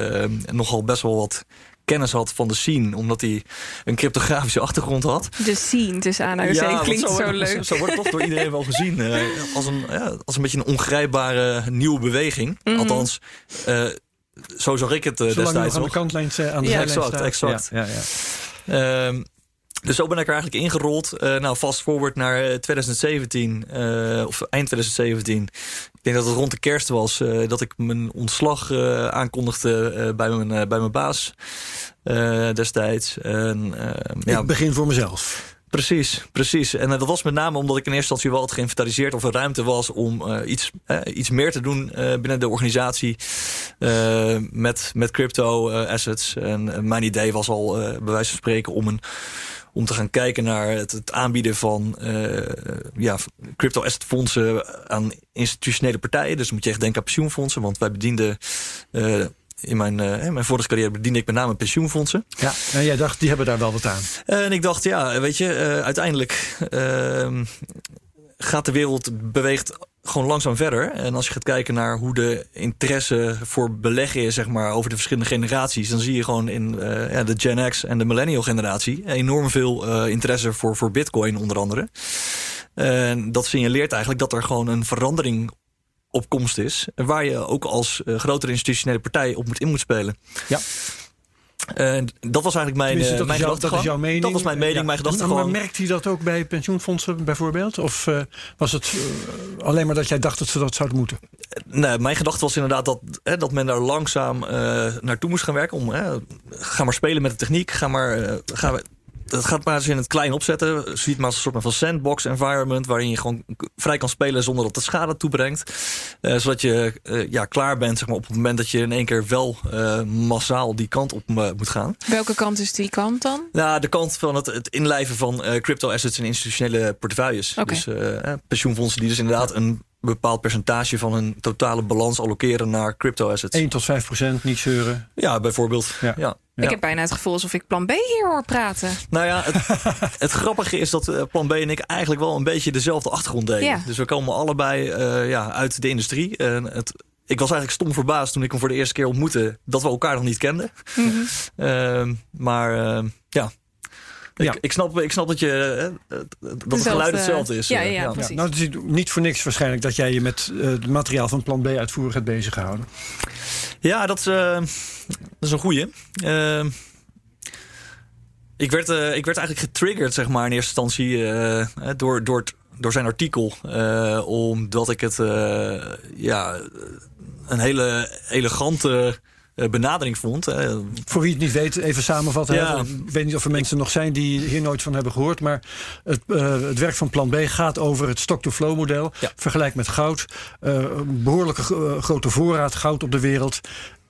nogal best wel wat kennis had van de scene, omdat hij een cryptografische achtergrond had. De scene, dus aanhalingstekens, ja, klinkt zo, zo leuk. Zo, wordt toch door iedereen wel gezien uh, als, een, ja, als een beetje een ongrijpbare nieuwe beweging. Mm -hmm. Althans, uh, zo zag ik het uh, destijds aan de kantlijn aan de ja, exact, exact. Ja, ja, ja. Um, dus zo ben ik er eigenlijk ingerold. Uh, nou, fast forward naar 2017, uh, of eind 2017. Ik denk dat het rond de kerst was uh, dat ik mijn ontslag aankondigde bij, mijn, bij mijn baas destijds. En, ja, ik begin voor mezelf. Precies, precies. En dat was met name omdat ik in eerste instantie wel had geïnventariseerd of er ruimte was om uh, iets, iets meer te doen uh, binnen de organisatie met, met crypto assets. En mijn idee was al, bij wijze van spreken, om een om te gaan kijken naar het, het aanbieden van uh, ja, crypto asset fondsen aan institutionele partijen. Dus moet je echt denken aan pensioenfondsen, want wij bedienden uh, in mijn, uh, mijn vorige carrière bediende ik met name pensioenfondsen. Ja, en jij dacht, die hebben daar wel wat aan. en ik dacht, ja, weet je, uiteindelijk uh, gaat de wereld beweegt gewoon langzaam verder. En als je gaat kijken naar hoe de interesse voor beleggen is, zeg maar, over de verschillende generaties, dan zie je gewoon in ja, de Gen X en de millennial generatie enorm veel uh, interesse voor, voor Bitcoin, onder andere. En dat signaleert eigenlijk dat er gewoon een verandering op komst is, waar je ook als uh, grotere institutionele partij op moet in moet spelen. Ja. Uh, dat was eigenlijk mijn, uh, dat mijn is Dat is jouw mening. Dat was mijn mening, ja. mijn gedachte Maar merkte je dat ook bij pensioenfondsen bijvoorbeeld? Of uh, was het alleen maar dat jij dacht dat ze dat zouden moeten? Nee, mijn gedachte was inderdaad dat, hè, dat men daar langzaam naartoe moest gaan werken. Om, ga maar spelen met de techniek. Ga maar, ga, dat gaat maar eens in het klein opzetten. Ziet maar als een soort van sandbox environment. Waarin je gewoon vrij kan spelen zonder dat het schade toebrengt. Uh, zodat je uh, ja, klaar bent zeg maar, op het moment dat je in één keer wel uh, massaal die kant op moet gaan. Welke kant is die kant dan? Nou, de kant van het, het inlijven van crypto assets in institutionele portefeuilles. Okay. Dus pensioenfondsen die dus inderdaad een bepaald percentage van hun totale balans allokeren naar crypto assets. 1 tot 5 procent, niet zeuren. Ja, bijvoorbeeld. Ja. ja. Ik heb bijna het gevoel alsof ik plan B hier hoor praten. Nou ja, het, het grappige is dat eh, plan B en ik eigenlijk wel een beetje dezelfde achtergrond deden. Ja. Dus we komen allebei uh, ja, uit de industrie. En het, ik was eigenlijk stom verbaasd toen ik hem voor de eerste keer ontmoette dat we elkaar nog niet kenden. Mm -hmm. uh, maar ja, ik, ja. ik, snap, ik snap dat, je, dat het geluid hetzelfde is. Ja, ja, ja. precies. Nou, het is niet voor niks waarschijnlijk dat jij je met uh, het materiaal van plan B uitvoerig hebt bezig gehouden. Ja, dat is, uh, dat is een goeie. Uh, ik, werd, ik werd eigenlijk getriggerd, zeg maar, in eerste instantie door, door, door zijn artikel. omdat ik het ja, een hele elegante benadering vond. Voor wie het niet weet, even samenvatten. Ja. Ik weet niet of er mensen nog zijn die hier nooit van hebben gehoord. Maar het, uh, het werk van Plan B gaat over het stock-to-flow model. Ja. Vergelijk met goud. Uh, behoorlijke uh, grote voorraad goud op de wereld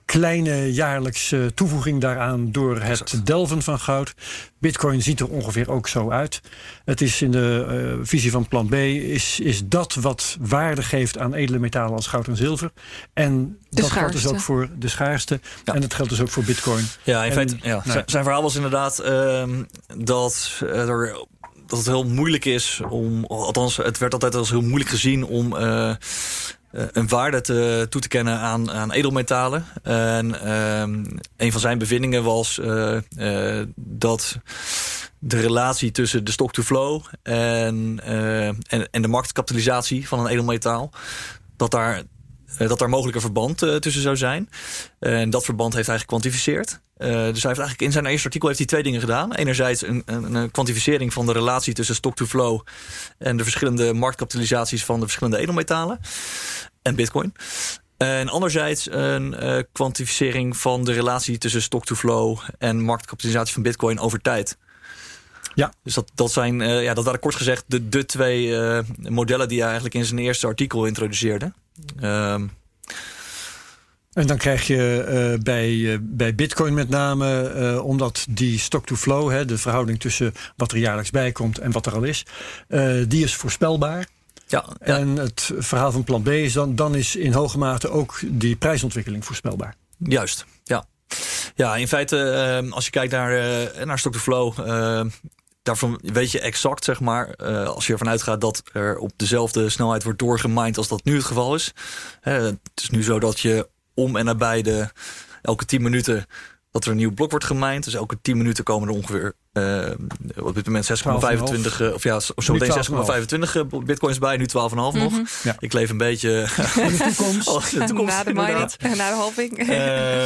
kleine jaarlijkse toevoeging daaraan door het exact. delven van goud. Bitcoin ziet er ongeveer ook zo uit. Het is in de uh, visie van plan B is, is dat wat waarde geeft aan edele metalen als goud en zilver. En de dat schaarste. geldt dus ook voor de schaarste. Ja. En dat geldt dus ook voor Bitcoin. Ja, in feite, ja. nou, zijn verhaal was inderdaad uh, dat er dat het heel moeilijk is om, althans, het werd altijd als heel moeilijk gezien om uh, een waarde toe te kennen aan, aan edelmetalen. En um, een van zijn bevindingen was uh, uh, dat de relatie tussen de stock-to-flow en, en, en de marktkapitalisatie van een edelmetaal, dat daar dat daar mogelijk een verband uh, tussen zou zijn. en dat verband heeft hij gekwantificeerd. dus hij heeft eigenlijk in zijn eerste artikel heeft hij twee dingen gedaan. Enerzijds een, een, een kwantificering van de relatie tussen stock-to-flow en de verschillende marktkapitalisaties van de verschillende edelmetalen en Bitcoin. En anderzijds een uh, kwantificering van de relatie tussen stock-to-flow en marktkapitalisatie van Bitcoin over tijd. Ja. Dus dat, dat zijn, uh, ja, dat waren kort gezegd de, de twee uh, modellen die hij eigenlijk in zijn eerste artikel introduceerde. Um, en dan krijg je uh, bij, bij Bitcoin met name, omdat die stock-to-flow, de verhouding tussen wat er jaarlijks bij komt en wat er al is, die is voorspelbaar. Ja, ja, En het verhaal van plan B is dan, dan is in hoge mate ook die prijsontwikkeling voorspelbaar. Juist, ja. Ja, in feite, uh, als je kijkt naar, naar stock-to-flow, uh, daarvan weet je exact, zeg maar, als je ervan uitgaat dat er op dezelfde snelheid wordt doorgemined als dat nu het geval is. het is nu zo dat je om en nabij de elke 10 minuten dat er een nieuw blok wordt gemined. Dus elke 10 minuten komen er ongeveer uh, op dit moment 6,25 uh, of ja, zo meteen 6,25 bitcoins bij, nu 12,5 mm -hmm. nog. Ja. Ik leef een beetje in de toekomst. oh, de toekomst na de mining, na de halving. Uh,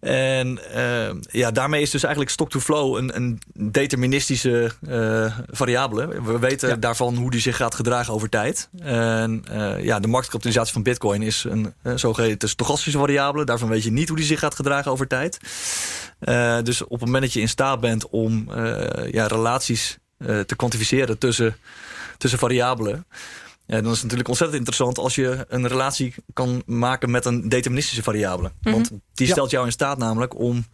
en uh, ja, daarmee is dus eigenlijk stock-to-flow een, een deterministische uh, variabele. We weten ja. daarvan hoe die zich gaat gedragen over tijd. En uh, ja, de marktkapitalisatie van Bitcoin is een zogeheten stochastische variabele. Daarvan weet je niet hoe die zich gaat gedragen over tijd. dus op het moment dat je in staat bent om ja, relaties te kwantificeren tussen, tussen variabelen. Ja, dan is het natuurlijk ontzettend interessant als je een relatie kan maken met een deterministische variabele. Mm -hmm. Want die stelt ja. jou in staat namelijk om,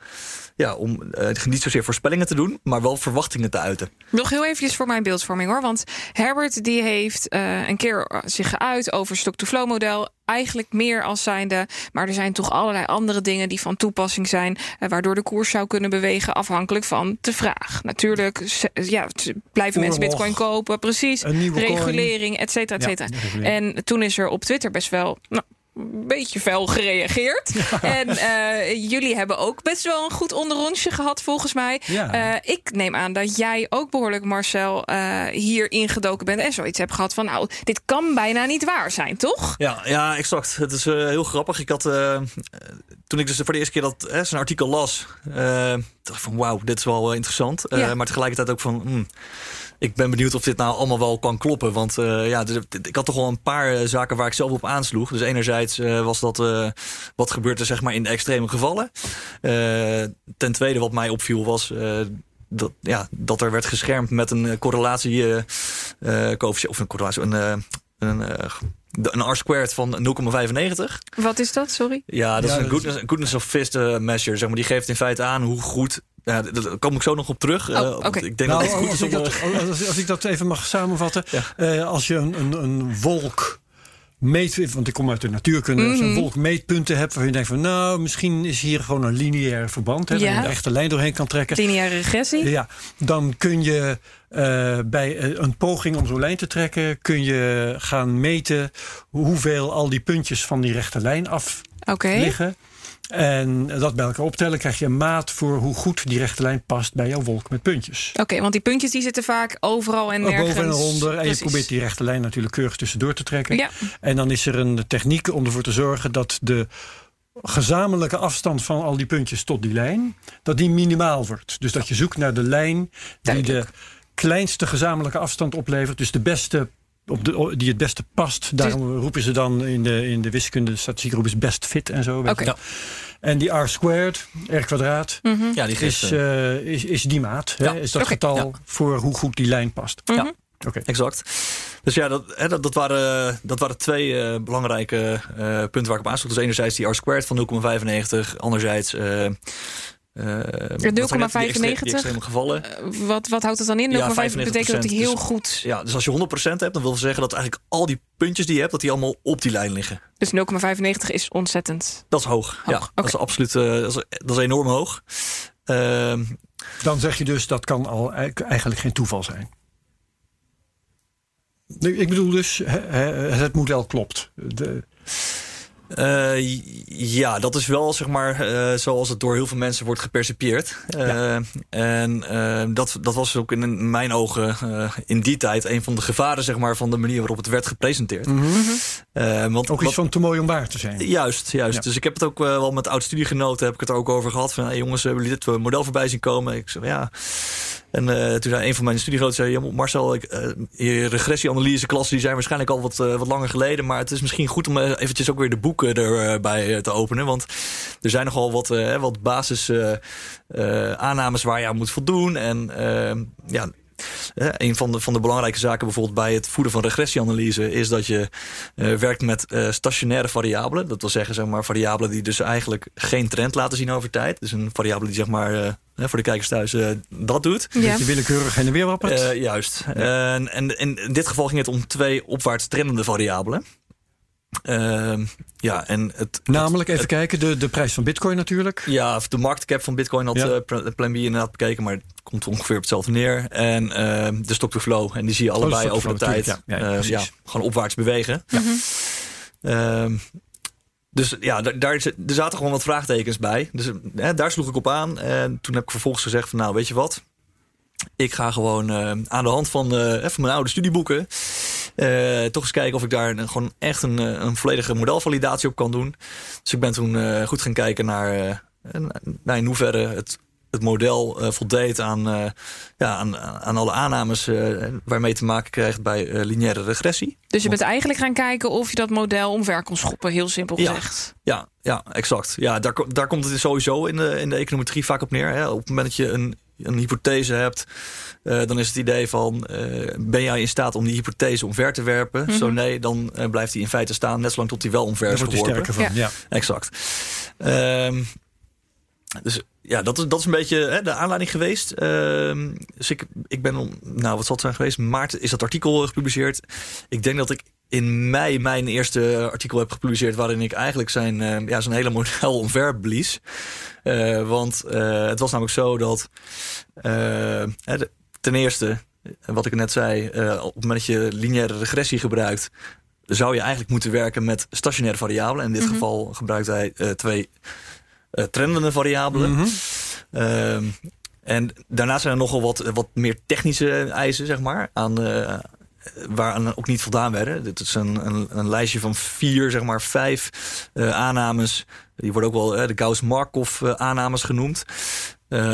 ja, om uh, niet zozeer voorspellingen te doen, maar wel verwachtingen te uiten. Nog heel eventjes voor mijn beeldvorming hoor. Want Herbert die heeft uh, een keer zich geuit over stock-to-flow model eigenlijk meer als zijnde. Maar er zijn toch allerlei andere dingen die van toepassing zijn. Uh, waardoor de koers zou kunnen bewegen afhankelijk van de vraag. Natuurlijk, ja, blijven mensen bitcoin kopen. Precies. Regulering, et cetera, et cetera. Ja, en toen is er op Twitter best wel. Nou, een beetje fel gereageerd. Ja. En uh, jullie hebben ook best wel een goed onderrondje gehad, volgens mij. Ja. Uh, ik neem aan dat jij ook behoorlijk, Marcel, uh, hier ingedoken bent en zoiets hebt gehad van, nou, dit kan bijna niet waar zijn, toch? Ja, ja exact. Het is heel grappig. Ik had, toen ik dus voor de eerste keer dat zijn artikel las, dacht van, wauw, dit is wel interessant. Ja. Maar tegelijkertijd ook van, hmm, ik ben benieuwd of dit nou allemaal wel kan kloppen. Want uh, ja, ik had toch wel een paar uh, zaken waar ik zelf op aansloeg. Dus enerzijds uh, was dat wat gebeurt er zeg maar in de extreme gevallen. ten tweede wat mij opviel was dat, ja, dat er werd geschermd met een correlatie of een correlatie een, een een R-squared van 0,95. Wat is dat, sorry? Ja, dat ja, is een goodness, goodness of fit measure. Zeg maar. Die geeft in feite aan hoe goed ja, daar kom ik zo nog op terug. Oh, uh, okay. Ik denk nou, dat het goed als, is ik dat, als, als, ik dat even mag samenvatten. Ja. Uh, als je een, een, een wolk meet, want ik kom uit de natuurkunde, mm -hmm. als je een wolk meetpunten hebt waar je denkt van nou, misschien is hier gewoon een lineair verband, hè, ja. waar je een echte lijn doorheen kan trekken. Lineaire regressie. Ja, dan kun je uh, bij een poging om zo'n lijn te trekken, kun je gaan meten hoeveel al die puntjes van die rechte lijn af okay. liggen. En dat bij elkaar optellen krijg je een maat voor hoe goed die rechte lijn past bij jouw wolk met puntjes. Oké, okay, want die puntjes die zitten vaak overal en nergens. Boven en onder. En Precies. je probeert die rechte lijn natuurlijk keurig tussendoor te trekken. Ja. En dan is er een techniek om ervoor te zorgen dat de gezamenlijke afstand van al die puntjes tot die lijn, dat die minimaal wordt. Dus dat je zoekt naar de lijn die de kleinste gezamenlijke afstand oplevert. Dus de beste op de, die het beste past. Daarom roepen ze dan in de, in de wiskunde statistiek roepen ze best fit en zo. Okay. Ja. En die R squared, R kwadraat, mm -hmm. ja, die is, uh, is, is die maat. Ja. Hè? Is dat okay. getal ja. voor hoe goed die lijn past. Mm -hmm. Ja. Okay. Exact. Dus ja, dat, hè, dat, dat, waren, dat waren twee uh, belangrijke uh, punten waar ik op aansloeg. Dus enerzijds die R squared van 0,95. Anderzijds uh, uh, 0,95 gevallen. Uh, wat, wat houdt het dan in? 0,5 ja, betekent dat hij heel dus, goed. Ja, dus als je 100% hebt, dan wil dat zeggen dat eigenlijk al die puntjes die je hebt, dat die allemaal op die lijn liggen. Dus 0,95 is ontzettend. Dat is hoog. hoog. Ja, okay. dat is absoluut. Uh, dat, is, dat is enorm hoog. Uh, dan zeg je dus dat kan al eigenlijk geen toeval zijn. Ik bedoel dus, het model klopt. De, Uh, ja, dat is wel zeg maar uh, zoals het door heel veel mensen wordt gepercipieerd. Uh, ja. En dat, dat was ook in mijn ogen in die tijd een van de gevaren zeg maar, van de manier waarop het werd gepresenteerd. Mm -hmm. want, ook iets van te mooi om waar te zijn. Juist, juist. Ja. Dus ik heb het ook wel met oud-studiegenoten heb ik het er ook over gehad. Van hey, jongens, hebben jullie dit model voorbij zien komen? Ik zei ja. En uh, toen zei een van mijn studiegenoten, zei, Marcel, ik, uh, je regressieanalyseklassen die zijn waarschijnlijk al wat, uh, wat langer geleden. Maar het is misschien goed om eventjes ook weer de boeken erbij te openen. Want er zijn nogal wat, wat basis aannames waar je aan moet voldoen. En ja, uh, een van de, van de belangrijke zaken bijvoorbeeld bij het voeden van regressieanalyse is dat je uh, werkt met uh, stationaire variabelen. Dat wil zeggen, zeg maar, variabelen die dus eigenlijk geen trend laten zien over tijd. Dus een variabele die zeg maar voor de kijkers thuis dat doet. Ja. Dat je willekeurig heen en weer wappert. juist. Ja. En, en in dit geval ging het om twee opwaarts trendende variabelen. Uh, ja, en het, Namelijk, even kijken, de, de prijs van bitcoin natuurlijk. Ja, de marktcap van bitcoin had ja. uh, Plan B inderdaad bekeken, maar komt ongeveer op hetzelfde neer. En uh, de stock to flow, en die zie je allebei oh, over de tijd ja. Ja, uh, ja, gewoon opwaarts bewegen. Ja. -hmm. dus ja, daar, daar, er zaten gewoon wat vraagtekens bij. Dus daar sloeg ik op aan. En toen heb ik vervolgens gezegd van nou, weet je wat... Ik ga gewoon uh, aan de hand van, uh, van mijn oude studieboeken... Uh, toch eens kijken of ik daar een, gewoon echt een, een volledige modelvalidatie op kan doen. Dus ik ben toen goed gaan kijken naar, naar in hoeverre het het model uh, voldeed aan, uh, ja, aan, aan alle aannames uh, waarmee te maken krijgt bij lineaire regressie. Dus je bent eigenlijk gaan kijken of je dat model omver kon schoppen, heel simpel gezegd. Ja, ja, exact. Ja, daar, daar komt het sowieso in de, in de econometrie vaak op neer. Hè. Op het moment dat je een, een hypothese hebt, dan is het idee van... ben jij in staat om die hypothese omver te werpen? Mm -hmm. Zo nee, dan blijft die in feite staan... net zolang tot die wel omver is geworpen. sterker van, ja. ja. Exact. Ehm, dus ja, dat is, dat is een beetje hè, de aanleiding geweest. Uh, dus ik, ik ben, nou wat zal het zijn geweest? Maart is dat artikel gepubliceerd. Ik denk dat ik in mei mijn eerste artikel heb gepubliceerd... waarin ik eigenlijk zijn, uh, ja, zijn hele model omver blies. Uh, want uh, het was namelijk zo dat... ten eerste, wat ik net zei... op het moment dat je lineaire regressie gebruikt... zou je eigenlijk moeten werken met stationaire variabelen. In dit mm -hmm. geval gebruikt hij twee trendende variabelen. Mm -hmm. en daarnaast zijn er nogal wat, wat meer technische eisen, zeg maar, aan, uh, waaraan ook niet voldaan werden. Dit is een, een, een, lijstje van vier, zeg maar vijf uh, aannames. Die worden ook wel uh, de Gauss-Markov aannames genoemd.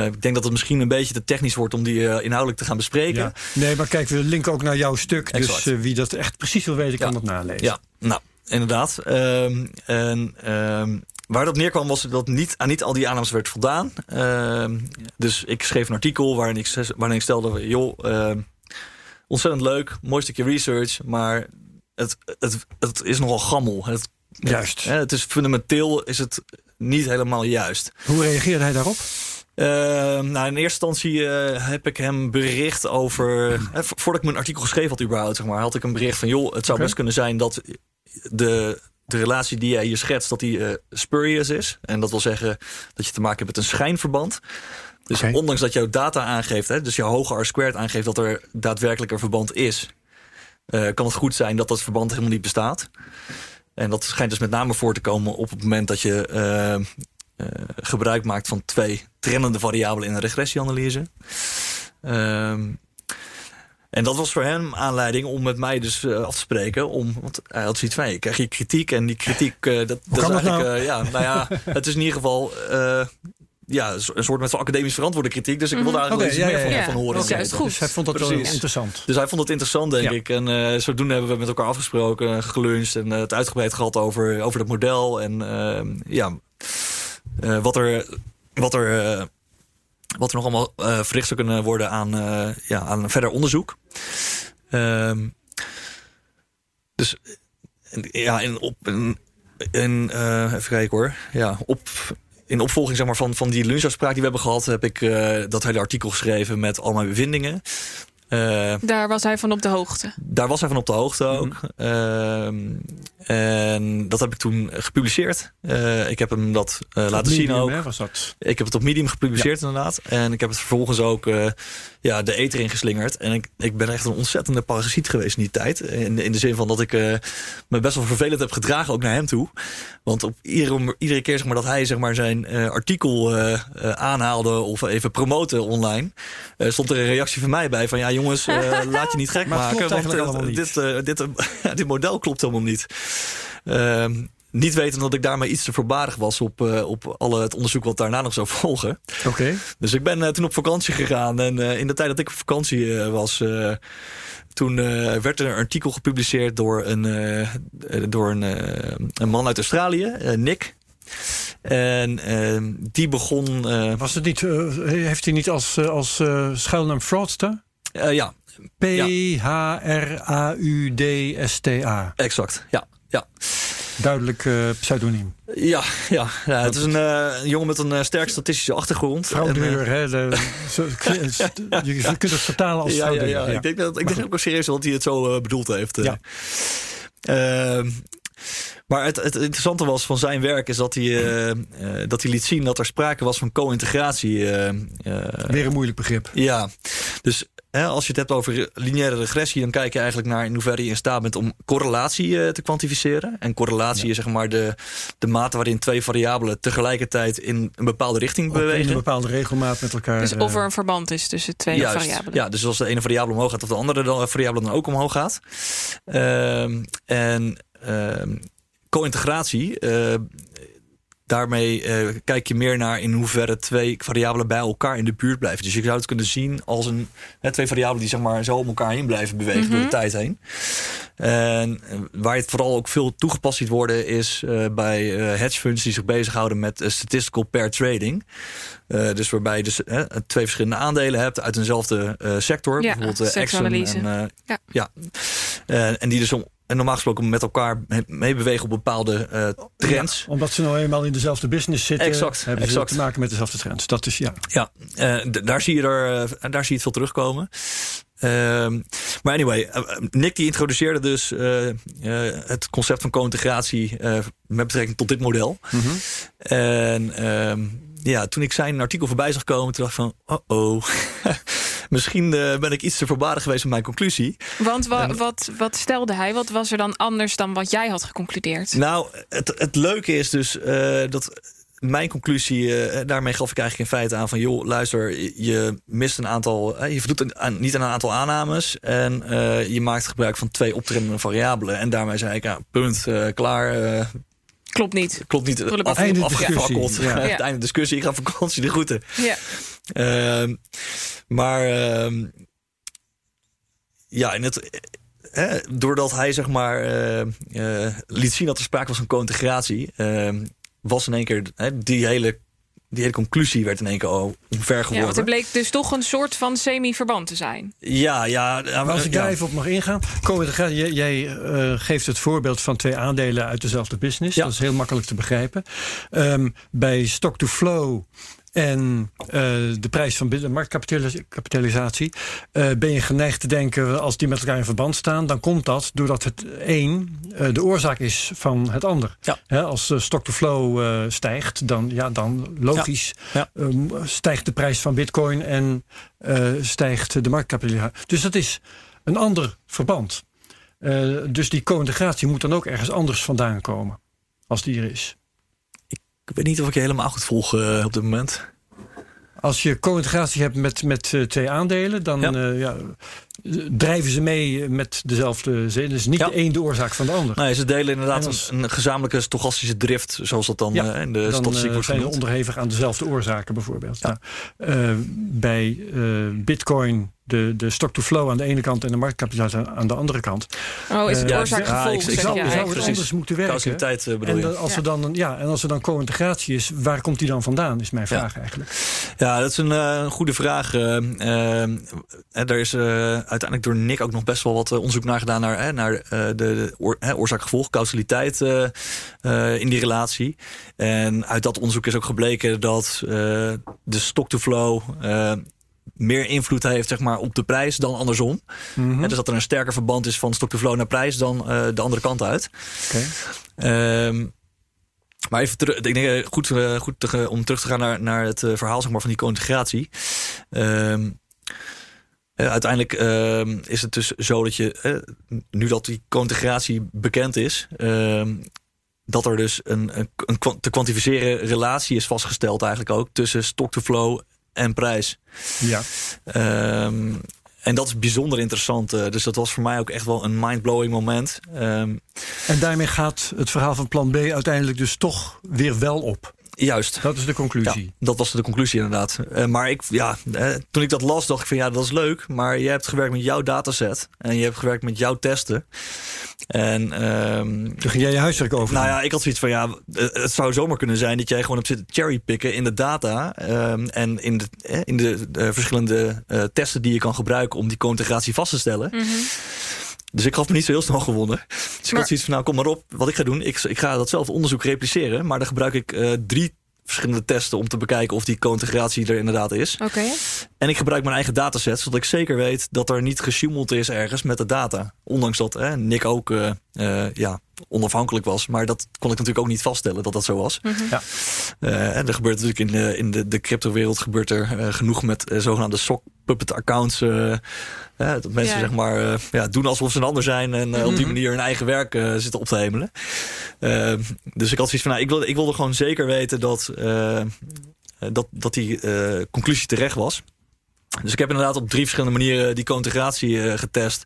Ik denk dat het misschien een beetje te technisch wordt om die inhoudelijk te gaan bespreken. Ja. Nee, maar kijk, we linken ook naar jouw stuk. Exact. Dus wie dat echt precies wil weten, kan ja. dat nalezen. Ja, nou, inderdaad. Um, en um, Waar dat neerkwam was dat niet, aan niet al die aannames werd voldaan. Uh, dus ik schreef een artikel waarin ik, waarin ik stelde... joh, uh, ontzettend leuk, mooi stukje research... maar het, het, het is nogal gammel. Het, juist. Het, het is fundamenteel is het niet helemaal juist. Hoe reageerde hij daarop? Uh, nou, in eerste instantie uh, heb ik hem bericht over. Uh, voordat ik mijn artikel geschreven had, überhaupt, zeg maar, had ik een bericht van: joh, het zou okay. best kunnen zijn dat de de relatie die jij hier schetst, dat die uh, spurious is. En dat wil zeggen dat je te maken hebt met een schijnverband. Dus okay. ondanks dat jouw data aangeeft, hè, dus jouw hoge R-squared aangeeft dat er daadwerkelijk een verband is, uh, kan het goed zijn dat dat verband helemaal niet bestaat. En dat schijnt dus met name voor te komen op het moment dat je uh, gebruik maakt van twee trendende variabelen in een regressieanalyse. Ehm, en dat was voor hem aanleiding om met mij dus uh, af te spreken. Om, want hij had zoiets van, je krijg je kritiek. En die kritiek, uh, dat, dat is eigenlijk... Nou? Uh, ja, nou ja, het is in ieder geval... ja, een soort met zo'n academisch verantwoorde kritiek. Dus ik wilde daar eigenlijk okay, iets ja, meer ja, van, van, horen. Okay, dus, dus hij vond dat Precies. wel interessant. Dus hij vond het interessant, denk ik. En zodoende hebben we met elkaar afgesproken, geluncht... en het uitgebreid gehad over, over het model. En ja, wat er... Wat er wat er nog allemaal uh, verricht zou kunnen worden aan, uh, ja, aan verder onderzoek. Uh, dus ja, in, op, in, uh, even kijken hoor. Ja, op, in opvolging zeg maar, van, van die lunchafspraak die we hebben gehad, heb ik dat hele artikel geschreven met al mijn bevindingen. Daar was hij van op de hoogte. Daar was hij van op de hoogte ook. Mm -hmm. en dat heb ik toen gepubliceerd. ik heb hem dat laten zien ook. Hè, was dat? Ik heb het op Medium gepubliceerd inderdaad. En ik heb het vervolgens ook ja, de eter ingeslingerd. En ik, ik ben echt een ontzettende parasiet geweest in die tijd. In, in de zin van dat ik me best wel vervelend heb gedragen ook naar hem toe. Want op iedere, iedere keer zeg maar, dat hij zeg maar, zijn artikel aanhaalde of even promoten online... stond er een reactie van mij bij van ja jongens, laat je niet gek maken. Want dit, dit, dit model klopt helemaal niet. Niet weten dat ik daarmee iets te voorbarig was op, uh, op alle het onderzoek wat daarna nog zou volgen. Oké. Dus ik ben uh, toen op vakantie gegaan. En uh, in de tijd dat ik op vakantie was, toen werd er een artikel gepubliceerd door een, door een, een man uit Australië, Nick. En ehm, die begon. was het niet, heeft hij niet als, als schuilnaam fraudster? ja, P-H-R-A-U-D-S-T-A. Exact, ja. ja. Duidelijk uh, pseudoniem. Ja, ja, ja, het is een, uh, een jongen met een uh, sterk statistische achtergrond. Fraudeur, hè? De, je kunt het vertalen als fraudeur. Ja, ja. Ik denk, dat, ik denk ook serieus dat hij het zo bedoeld heeft. Ehm, maar het, het, interessante was van zijn werk is dat hij, dat hij liet zien dat er sprake was van co-integratie. Weer een moeilijk begrip. Ja, dus als je het hebt over lineaire regressie, dan kijk je eigenlijk naar in hoeverre je in staat bent om correlatie eh, te kwantificeren. En correlatie is zeg maar de, de mate waarin twee variabelen tegelijkertijd in een bepaalde richting bewegen. In een bepaalde regelmaat met elkaar. Dus of er een verband is tussen twee Juist, variabelen. Ja, dus als de ene variabele omhoog gaat, of de andere dan, variabele dan ook omhoog gaat. Uh, en uh, co-integratie uh, Daarmee uh, kijk je meer naar in hoeverre twee variabelen bij elkaar in de buurt blijven. Dus je zou het kunnen zien als een, hè, twee variabelen die zeg maar, zo om elkaar heen blijven bewegen door de mhm. tijd heen. En uh, waar het vooral ook veel toegepast ziet worden is uh, bij hedge funds die zich bezighouden met statistical pair trading. dus waarbij je dus twee verschillende aandelen hebt uit eenzelfde sector. Ja, bijvoorbeeld Exxon en, ja. ja. en die dus om en normaal gesproken met elkaar meebewegen op bepaalde uh, trends. Ja, omdat ze nou eenmaal in dezelfde business zitten, exact, hebben exact. ze te maken met dezelfde trends. Dat is ja. Ja, uh, daar zie je er, uh, daar zie je het veel terugkomen. Ehm, maar anyway, Nick die introduceerde dus het concept van co-integratie met betrekking tot dit model. Mm -hmm. En ehm, ja, toen ik zijn artikel voorbij zag komen, toen dacht ik van, oh oh. Misschien uh, ben ik iets te voorbarig geweest met mijn conclusie. Want wa en, wat, wat stelde hij? Wat was er dan anders dan wat jij had geconcludeerd? Nou, het, het leuke is dus uh, dat mijn conclusie, uh, daarmee gaf ik eigenlijk in feite aan van... joh, luister, je mist een aantal... je voldoet aan, niet aan een aantal aannames... en uh, je maakt gebruik van twee optredende variabelen. En daarmee zei ik, ja, punt, uh, klaar... Klopt niet. Klopt niet. Af, af, einde discussie. Ja. Einde discussie. Ik ga vakantie de groeten. Ja. Uh, maar uh, ja, in het, hè, doordat hij zeg maar uh, uh, liet zien dat er sprake was van co-integratie, ehm, was in één keer hè, die hele die hele conclusie werd in één keer al omver geworden. Ja, want er bleek dus toch een soort van semi-verband te zijn. Ja, ja. Maar als ik daar even op mag ingaan. Jij, jij uh, geeft het voorbeeld van twee aandelen uit dezelfde business. Ja. Dat is heel makkelijk te begrijpen. Um, bij stock-to-flow en uh, de prijs van de marktkapitalisatie, uh, ben je geneigd te denken als die met elkaar in verband staan, dan komt dat doordat het een uh, de oorzaak is van het ander. Ja. He, als stock to flow stijgt, dan, ja, dan logisch ja. Ja. Um, stijgt de prijs van bitcoin en stijgt de marktkapitalisatie. Dus dat is een ander verband. dus die co-integratie moet dan ook ergens anders vandaan komen, als die er is. Ik weet niet of ik je helemaal goed volg uh, op dit moment. Als je co-integratie hebt met, met uh, twee aandelen, dan ja. Uh, ja, drijven ze mee met dezelfde zin. Dus niet ja. de een de oorzaak van de ander. Nee, ze delen inderdaad als, een, gezamenlijke stochastische drift, zoals dat dan ja, in de dan, statistiek wordt zijn onderhevig aan dezelfde oorzaken bijvoorbeeld. Nou, bij bitcoin de, de stock-to-flow aan de ene kant en de marktkapitalisatie aan de andere kant. Oh, is het uh, oorzaak ja, gevolg? Ik zou, ja, zou het anders moeten werken. Tijd, uh, bedoel en, als er dan, ja, en als er dan co-integratie is, waar komt die dan vandaan, is mijn vraag ja. eigenlijk. Ja, dat is een uh, goede vraag. er is uiteindelijk door Nick ook nog best wel wat onderzoek naar gedaan naar, naar de, de oor, oorzaak-gevolg, causaliteit in die relatie. En uit dat onderzoek is ook gebleken dat de stock-to-flow meer invloed heeft zeg maar, op de prijs dan andersom. Hè, dus dat er een sterker verband is van stock-to-flow naar prijs dan eh, de andere kant uit. Ehm, maar even terug, ik denk eh, goed, eh, goed te- om terug te gaan naar, naar het eh, verhaal zeg maar, van die co-integratie. Ehm, eh, uiteindelijk ehm, is het dus zo dat je, eh, nu dat die co-integratie bekend is, ehm, dat er dus een, een, een te kwantificeren relatie is vastgesteld eigenlijk ook tussen stock-to-flow en prijs. Ja. Ehm, en dat is bijzonder interessant. eh, dus dat was voor mij ook echt wel een mind-blowing moment. En daarmee gaat het verhaal van plan B uiteindelijk dus toch weer wel op. juist. Dat is de Ja, conclusie. dat was de conclusie inderdaad. Eh, maar ik, ja, eh, toen ik dat las, dacht ik van ja, dat is leuk. Maar je hebt gewerkt met jouw dataset. En je hebt gewerkt met jouw testen. En ehm, Toen ging jij je huiswerk over. nou ja, ik had zoiets van ja, eh, het zou zomaar kunnen zijn dat jij gewoon hebt zitten cherrypicken in de data. ehm, en in de, eh, in de verschillende eh, testen die je kan gebruiken om die co-integratie vast te stellen. Dus ik had me niet zo heel snel gewonnen. Dus ik had zoiets van, nou kom maar op. Wat ik ga doen, ik, ik ga datzelfde onderzoek repliceren. Maar dan gebruik ik eh, drie verschillende testen om te bekijken of die co-integratie er inderdaad is. Oké. En ik gebruik mijn eigen dataset, zodat ik zeker weet dat er niet gesjoemeld is ergens met de data. Ondanks dat hè, Nick ook eh, eh, ja, onafhankelijk was. Maar dat kon ik natuurlijk ook niet vaststellen dat dat zo was. Ja. Eh, en er gebeurt natuurlijk in de, in de, de cryptowereld gebeurt er genoeg met zogenaamde sock puppet accounts. Dat mensen Ja. zeg maar eh, ja, doen alsof ze een ander zijn en eh, op die Mhm. manier hun eigen werk eh, zitten op te hemelen. Dus ik had zoiets van, nou, ik, wilde, ik wilde gewoon zeker weten dat, dat, dat die conclusie terecht was. Dus ik heb inderdaad op drie verschillende manieren die co-integratie getest.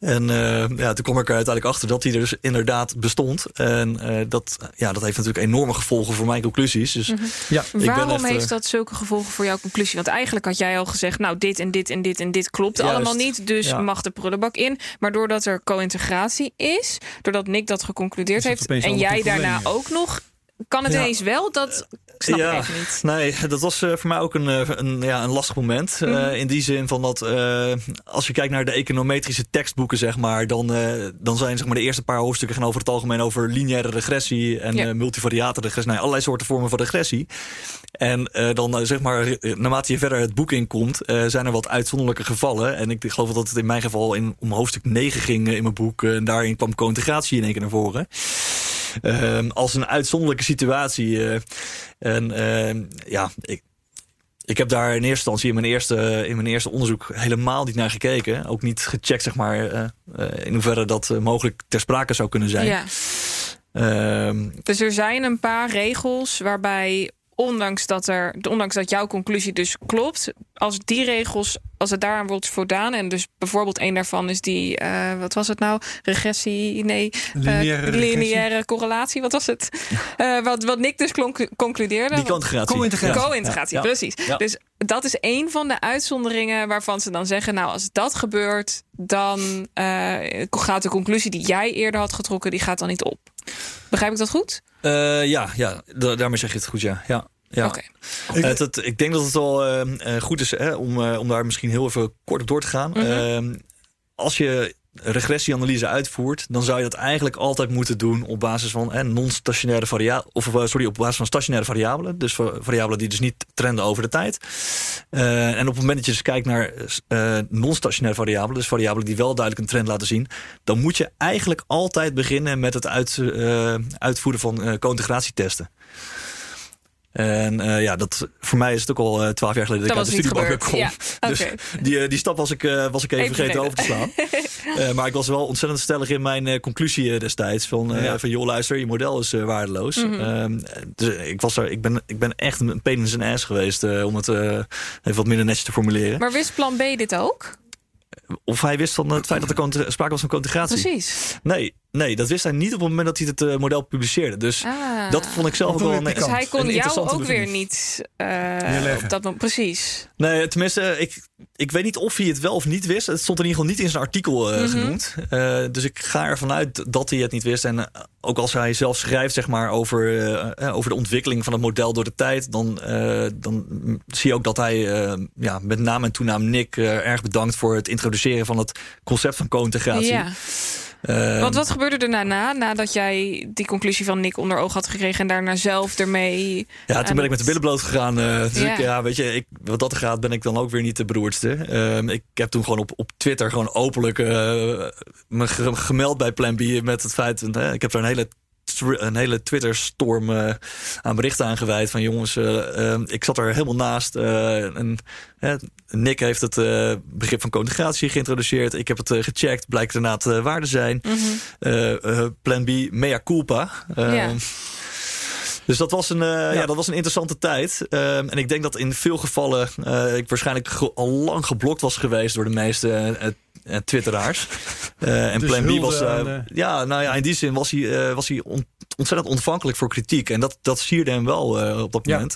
En eh, ja, toen kwam ik er uiteindelijk achter dat die er dus inderdaad bestond. En eh, dat, ja, dat heeft natuurlijk enorme gevolgen voor mijn conclusies. Dus Ja. ben Waarom echt, eh, heeft dat zulke gevolgen voor jouw conclusie? Want eigenlijk had jij al gezegd, nou dit en dit en dit en dit klopt Juist. allemaal niet. Dus Ja. mag de prullenbak in. Maar doordat er co-integratie is, doordat Nick dat geconcludeerd heeft en jij daarna ook nog, kan het Ja. ineens wel? Dat snap ja, ik even niet. Nee, dat was eh, voor mij ook een, eh, een, ja, een lastig moment. Eh, Mhm. in die zin van dat als je kijkt naar de econometrische tekstboeken, zeg maar, dan, dan zijn zeg maar, de eerste paar hoofdstukken gaan over het algemeen over lineaire regressie en Ja. multivariate regressie. Nou, allerlei soorten vormen van regressie. En dan zeg maar, naarmate je verder het boek inkomt, eh zijn er wat uitzonderlijke gevallen. En ik geloof dat het in mijn geval in, om hoofdstuk 9 ging in mijn boek. en daarin kwam co-integratie in één keer naar voren. Ehm, als een uitzonderlijke situatie. eh, en ehm, ja, ik, ik heb daar in eerste instantie in mijn eerste, in mijn eerste onderzoek helemaal niet naar gekeken. Ook niet gecheckt, zeg maar, eh, eh, in hoeverre dat mogelijk ter sprake zou kunnen zijn. Ja. Ehm, Dus er zijn een paar regels waarbij, ondanks dat, er, ondanks dat jouw conclusie dus klopt, als die regels, als het daaraan wordt voldaan, en dus bijvoorbeeld een daarvan is die, eh, wat was het nou? Regressie, nee, eh, Lineaire regressie? lineaire correlatie, wat was het? Eh, wat, wat Nick dus conclu- concludeerde. die co-integratie. Co-integratie. Ja. Co-integratie, Ja. precies. Ja. Dus dat is een van de uitzonderingen waarvan ze dan zeggen: Nou, als dat gebeurt, dan eh, gaat de conclusie die jij eerder had getrokken, die gaat dan niet op. Begrijp ik dat goed? Eh, ja, ja da- daarmee zeg je het goed, ja. ja. Ja. Oké. Ik- denk dat het wel eh, eh, goed is hè, om, eh, om daar misschien heel even kort op door te gaan. Mhm. Ehm, als je regressieanalyse uitvoert, dan zou je dat eigenlijk altijd moeten doen op basis van non-stationaire variabelen. Of eh, sorry, op basis van stationaire variabelen. Dus va- variabelen die dus niet trenden over de tijd. Eh, en op het moment dat je dus kijkt naar eh, non-stationaire variabelen, dus variabelen die wel duidelijk een trend laten zien, dan moet je eigenlijk altijd beginnen met het uit, uitvoeren van co-integratietesten. En eh, ja, dat, voor mij is het ook al eh, twaalf jaar geleden dat, Dat ik uit de studiebank kom. Ja, Dus die, eh, die stap was ik, was ik even, Even vergeten over te slaan. Maar ik was wel ontzettend stellig in mijn conclusie destijds. Van, Ja. van joh, luister, je model is waardeloos. Mhm. Ehm, dus ik, was er, ik, ben, ik ben echt een pain in zijn ass geweest. om het even wat minder netjes te formuleren. Maar wist plan B dit ook? Of hij wist van het feit dat er sprake was van integratie. Precies. Nee, nee, dat wist hij niet op het moment dat hij het eh, model publiceerde. Dus Ah. dat vond ik zelf ook wel een, Dus hij kon jou ook weer niet eh, op dat moment. Precies. Nee, tenminste, ik, ik weet niet of hij het wel of niet wist. Het stond in ieder geval niet in zijn artikel eh, Mhm. genoemd. Eh, dus ik ga ervan uit dat hij het niet wist. En ook als hij zelf schrijft zeg maar, over, over de ontwikkeling van het model door de tijd... dan, eh, dan zie je ook dat hij eh, ja, met naam en toenaam Nick... eh, erg bedankt voor het introduceren van het concept van co-integratie. Ja. Want wat gebeurde er daarna, nadat jij die conclusie van Nick onder oog had gekregen en daarna zelf ermee. Ja, toen ben ik met de billen bloot gegaan. eh, dus Ja. ik, ja, weet je, ik, wat dat gaat, ben ik dan ook weer niet de beroerdste. Ehm, ik heb toen gewoon op, op Twitter gewoon openlijk eh, me ge- gemeld bij Plan B met het feit, eh, ik heb daar een hele een hele Twitter-storm eh, aan berichten aangeweid. Van jongens, eh, eh, ik zat er helemaal naast. en, Nick heeft het begrip van conjugatie geïntroduceerd. Ik heb het gecheckt. Blijkt inderdaad waar te zijn. Mhm. Plan B, mea culpa. Ja. Dus dat was, een, eh, ja. dat was een interessante tijd. Ehm, en ik denk dat in veel gevallen eh, ik waarschijnlijk ge- al lang geblokt was geweest door de meeste eh, twitteraars. En Dus Plan B was. aan, ja, nou ja, in die zin was hij, was hij on- ontzettend ontvankelijk voor kritiek. En dat, dat sierde hem wel op dat Ja. moment.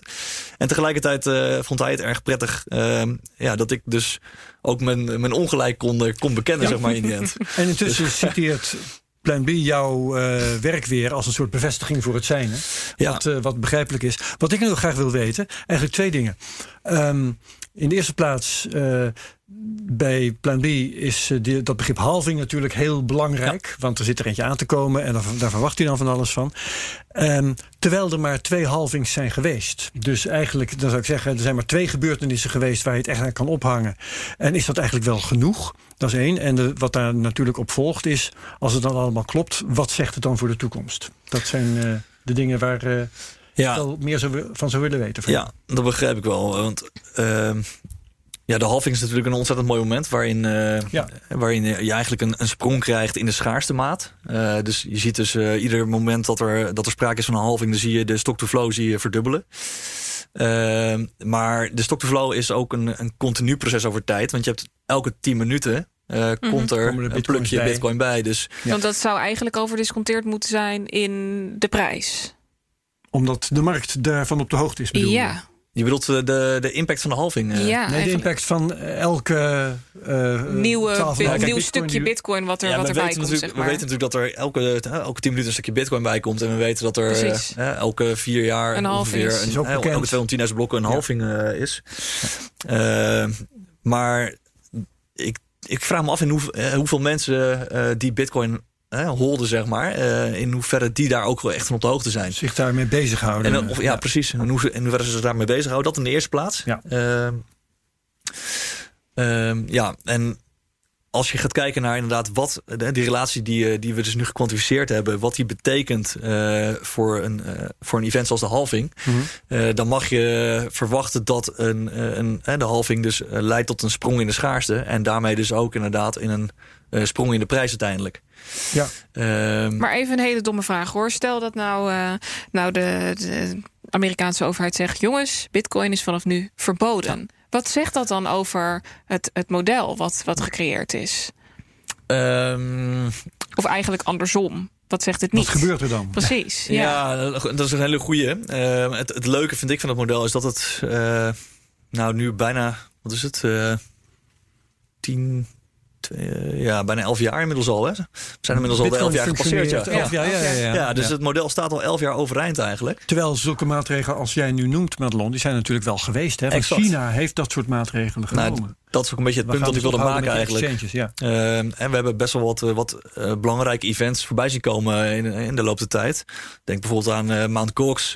En tegelijkertijd vond hij het erg prettig ehm, ja, dat ik dus ook mijn, mijn ongelijk kon, kon bekennen, Ja. zeg maar, in die end. En intussen citeert Plan B jouw eh, werk weer als een soort bevestiging voor het zijn. Hè? Ja. Wat, eh, wat begrijpelijk is. Wat ik heel graag wil weten, eigenlijk twee dingen. Ehm, in de eerste plaats, eh, bij Plan B is eh, die- dat begrip halving natuurlijk heel belangrijk. Want er zit er eentje aan te komen en daar, daar verwacht hij dan van alles van. Ehm, terwijl er maar twee halvings zijn geweest. Dus eigenlijk, dan zou ik zeggen, er zijn maar twee gebeurtenissen geweest waar je het echt aan kan ophangen. En is dat eigenlijk wel genoeg? Dat is één. En de, wat daar natuurlijk op volgt is, als het dan allemaal klopt, wat zegt het dan voor de toekomst? Dat zijn eh, de dingen waar eh Ja. wel meer van zou willen weten. van. Ja, dat begrijp ik wel. Want ehm, ja, de halving is natuurlijk een ontzettend mooi moment waarin, eh, Ja. waarin je eigenlijk een, een sprong krijgt in de schaarste maat. Eh, dus je ziet dus eh, ieder moment dat er, dat er sprake is van een halving, dan zie je de stock-to-flow zie je verdubbelen. Ehm, maar de stock-to-flow is ook een, een continu proces over tijd. Want je hebt elke 10 minuten eh, komt er er een plukje bij. bitcoin bij. Dus Ja. Want dat zou eigenlijk overdisconteerd moeten zijn in de prijs. Omdat de markt daarvan op de hoogte is. bedoel je? Ja, je bedoelt eh, de, de impact van de halving. eh. ja Nee, de impact van elke eh, Nieuwe, 12,5 bit- kijk, nieuw bitcoin stukje bitcoin wat er Ja, wat erbij komt, zeg maar. we weten natuurlijk dat er elke, elke 10 minuten een stukje bitcoin bij komt. En we weten dat er elke vier jaar Een halving ongeveer is. een, Is ook bekend. elke 210.000 blokken een Ja. halving eh, is. Maar ik, ik vraag me af in hoe, hoeveel mensen eh, die bitcoin eh, holden, zeg maar. eh, in hoeverre die daar ook wel echt van op de hoogte zijn. zich daarmee bezighouden. En, of, ja, precies. En hoe, in hoeverre ze zich daarmee bezighouden. Dat in de eerste plaats. Ja. Ehm, ehm, ja, en als je gaat kijken naar inderdaad wat die relatie die, eh, die we dus nu gekwantificeerd hebben, wat die betekent eh, voor, een, voor een event zoals de halving, Mhm. dan mag je verwachten dat een, een, de halving dus leidt tot een sprong in de schaarste. En daarmee dus ook inderdaad in een sprong in de prijs uiteindelijk. Ja. Ehm, Maar even een hele domme vraag hoor. Stel dat nou, eh, nou de, de Amerikaanse overheid zegt: jongens, Bitcoin is vanaf nu verboden. Wat zegt dat dan over het, het model wat, wat gecreëerd is? ehm, Of eigenlijk andersom? Wat zegt het niet? Wat gebeurt er dan? Precies. Ja. Ja, dat is een hele goeie. Eh, het, het leuke vind ik van het model is dat het eh, nou nu bijna, wat is het? eh tien, twee, eh, ja, bijna elf jaar inmiddels al. Hè? We zijn inmiddels al de elf jaar gepasseerd. Ja. functioneert elf jaar, ja, ja, ja, Ja, dus het model staat al elf jaar overeind eigenlijk. Terwijl zulke maatregelen als jij nu noemt, Madelon, die zijn natuurlijk wel geweest. Hè? Want. China heeft dat soort maatregelen Nou, genomen. Dat is ook een beetje het We punt dat ik dus wilde maken eigenlijk. ja. Ehm, en we hebben best wel wat, eh, wat eh, belangrijke events voorbij zien komen in, in de loop der tijd. Denk bijvoorbeeld aan eh Mount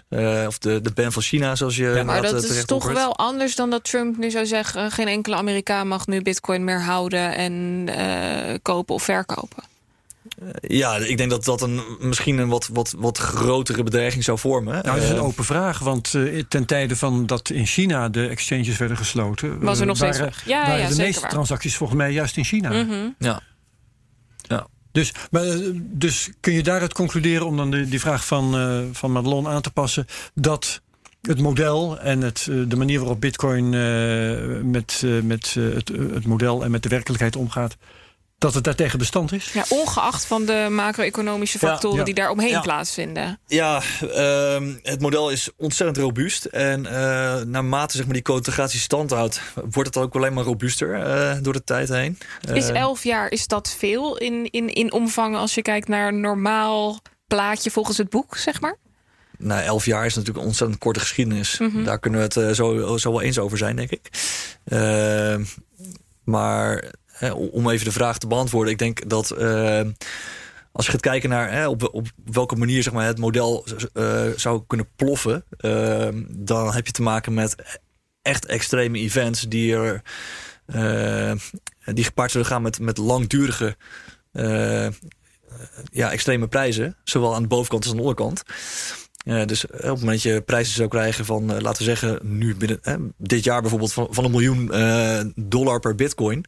eh, of de, de ban van China, zoals je Maar inderdaad, dat is toch wel anders dan dat Trump nu zou zeggen: geen enkele Amerikaan mag nu Bitcoin meer houden en kopen of verkopen. Ja, ik denk dat dat een, misschien een wat, wat, wat grotere bedreiging zou vormen. Nou, dat is een Eh, open vraag, want eh, ten tijde van dat in China de exchanges werden gesloten, Was er eh, nog steeds waren, weg. Ja, waren ja de zeker meeste waar. transacties volgens mij juist in China. Mhm. ja. Dus, maar, dus kun je daaruit concluderen, om dan de, die vraag van, eh, van Madelon aan te passen, dat het model en het, de manier waarop Bitcoin eh, met, eh, met eh, het, het model en met de werkelijkheid omgaat, dat het daartegen bestand is? Ja, ongeacht van de macro-economische factoren ja. die daar omheen Ja. plaatsvinden. Ja, ehm, het model is ontzettend robuust. En eh, naarmate zeg maar, die conjugatie stand houdt, wordt het ook alleen maar robuuster eh, door de tijd heen. Is Eh, elf jaar, is dat veel in, in, in omvang als je kijkt naar een normaal plaatje volgens het boek, zeg maar? Nou, elf jaar is natuurlijk een ontzettend korte geschiedenis. Mhm. Daar kunnen we het zo, zo wel eens over zijn, denk ik. Ehm, maar om even de vraag te beantwoorden. Ik denk dat, eh, als je gaat kijken naar hè, op, op welke manier zeg maar, het model uh, zou kunnen ploffen, uh, dan heb je te maken met echt extreme events die er die gepaard zullen gaan met, met langdurige ja, extreme prijzen, zowel aan de bovenkant als aan de onderkant. Dus op het moment dat je prijzen zou krijgen van, laten we zeggen, nu binnen dit jaar bijvoorbeeld van, van een miljoen dollar per bitcoin,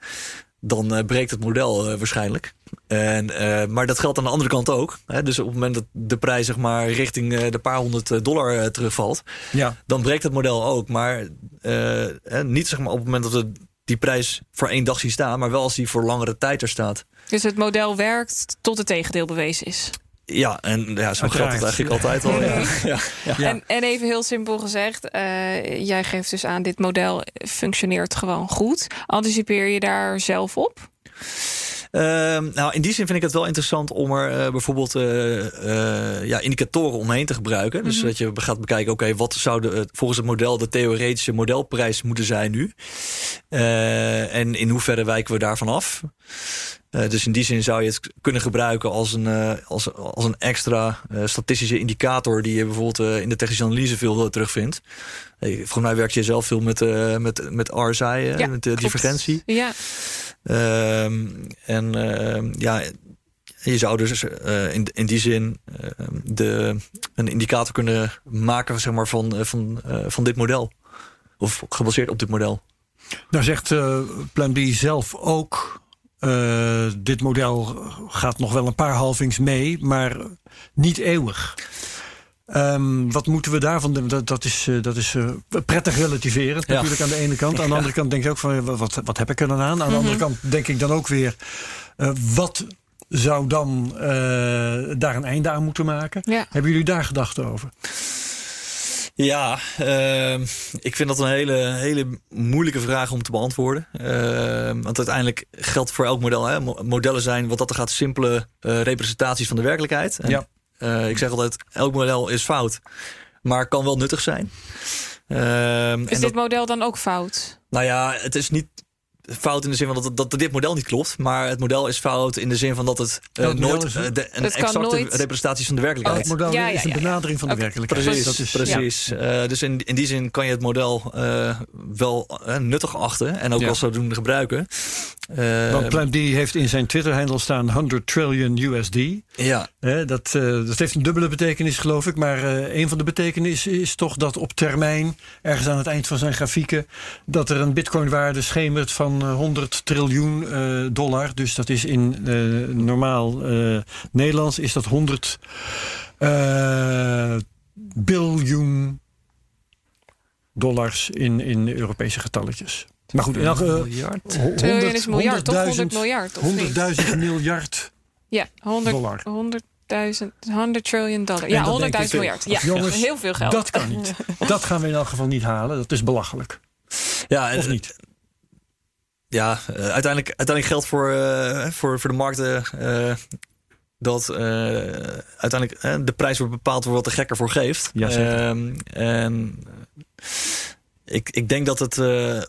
dan breekt het model waarschijnlijk. En, maar dat geldt aan de andere kant ook. Hè? Dus op het moment dat de prijs zeg maar, richting de paar honderd dollar terugvalt, ja. dan breekt het model ook. Maar niet zeg maar, op het moment dat we die prijs voor één dag zien staan, maar wel als die voor langere tijd er staat. Dus het model werkt tot het tegendeel bewezen is. Ja, en ja, zo geldt het eigenlijk altijd al. Ja. Ja. ja. En, en, even heel simpel gezegd, uh, jij geeft dus aan, dit model functioneert gewoon goed. Anticipeer je daar zelf op? Uh, nou, in die zin vind ik het wel interessant om er uh, bijvoorbeeld uh, ja, indicatoren omheen te gebruiken. Dus mm -hmm. dat je gaat bekijken, oké, okay, wat zou de, volgens het model de theoretische modelprijs moeten zijn nu? en in hoeverre wijken we daarvan af? Uh, dus in die zin zou je het kunnen gebruiken als een, uh, als, als een extra uh, statistische indicator die je bijvoorbeeld in de technische analyse veel terugvindt. Hey, volgens mij werk je zelf veel met, met, met RSI, ja, met de divergentie. Ja. Ehm, en ehm, ja, je zou dus in, in die zin ehm, de, een indicator kunnen maken zeg maar, van, van, van dit model. Of gebaseerd op dit model. Nou zegt Plan B zelf ook dit model gaat nog wel een paar halvings mee, maar niet eeuwig. Um, wat moeten we daarvan doen? Dat, dat is, uh, dat is uh, prettig relativerend ja. natuurlijk aan de ene kant. Aan de andere kant denk ik ook van wat, wat heb ik er dan aan? Aan mm -hmm. de andere kant denk ik dan ook weer wat zou dan daar een einde aan moeten maken? Ja. Hebben jullie daar gedachten over? Ja, uh, ik vind dat een hele, hele moeilijke vraag om te beantwoorden. Uh, want uiteindelijk geldt voor elk model. Hè, modellen zijn wat dat er gaat simpele uh, representaties van de werkelijkheid. En, ja. Uh, ik zeg altijd, elk model is fout, maar kan wel nuttig zijn. Ehm, is dit dat, model dan ook fout? Nou ja, het is niet fout in de zin van dat, dat, dit model niet klopt. Maar het model is fout in de zin van dat het uh, nooit uh, de, een exacte nooit... representatie van de werkelijkheid is. Oh, het model ja, ja, is een benadering van de okay. werkelijkheid. Precies, dat is, precies. Uh, dus in, in die zin kan je het model wel nuttig achten en ook wel zodoende gebruiken. Want Plan D heeft in zijn Twitter-handle staan 100 trillion USD. Ja. dat, dat heeft een dubbele betekenis, geloof ik. Maar een van de betekenissen is toch dat op termijn, ergens aan het eind van zijn grafieken, dat er een bitcoin-waarde schemert van 100 triljoen uh, dollar. Dus dat is in uh, normaal uh, Nederlands is dat 100 biljoen dollars in, in Europese getalletjes. Maar goed, in elk miljard. 100, is miljard, toch? 100 miljard. 100.000 miljard ja, 100, dollar. 100 100 triljoen dollar. Ja, 100.000 miljard. Ja, jongens, heel veel geld. Dat kan niet. Dat gaan we in elk geval niet halen. Dat is belachelijk. Ja, of niet? Ja, uh, uiteindelijk, uiteindelijk geldt voor, uh, voor, voor de markten uh, dat uiteindelijk de prijs wordt bepaald door wat de gekker voor geeft. Ja, ehm, en ik, ik denk dat het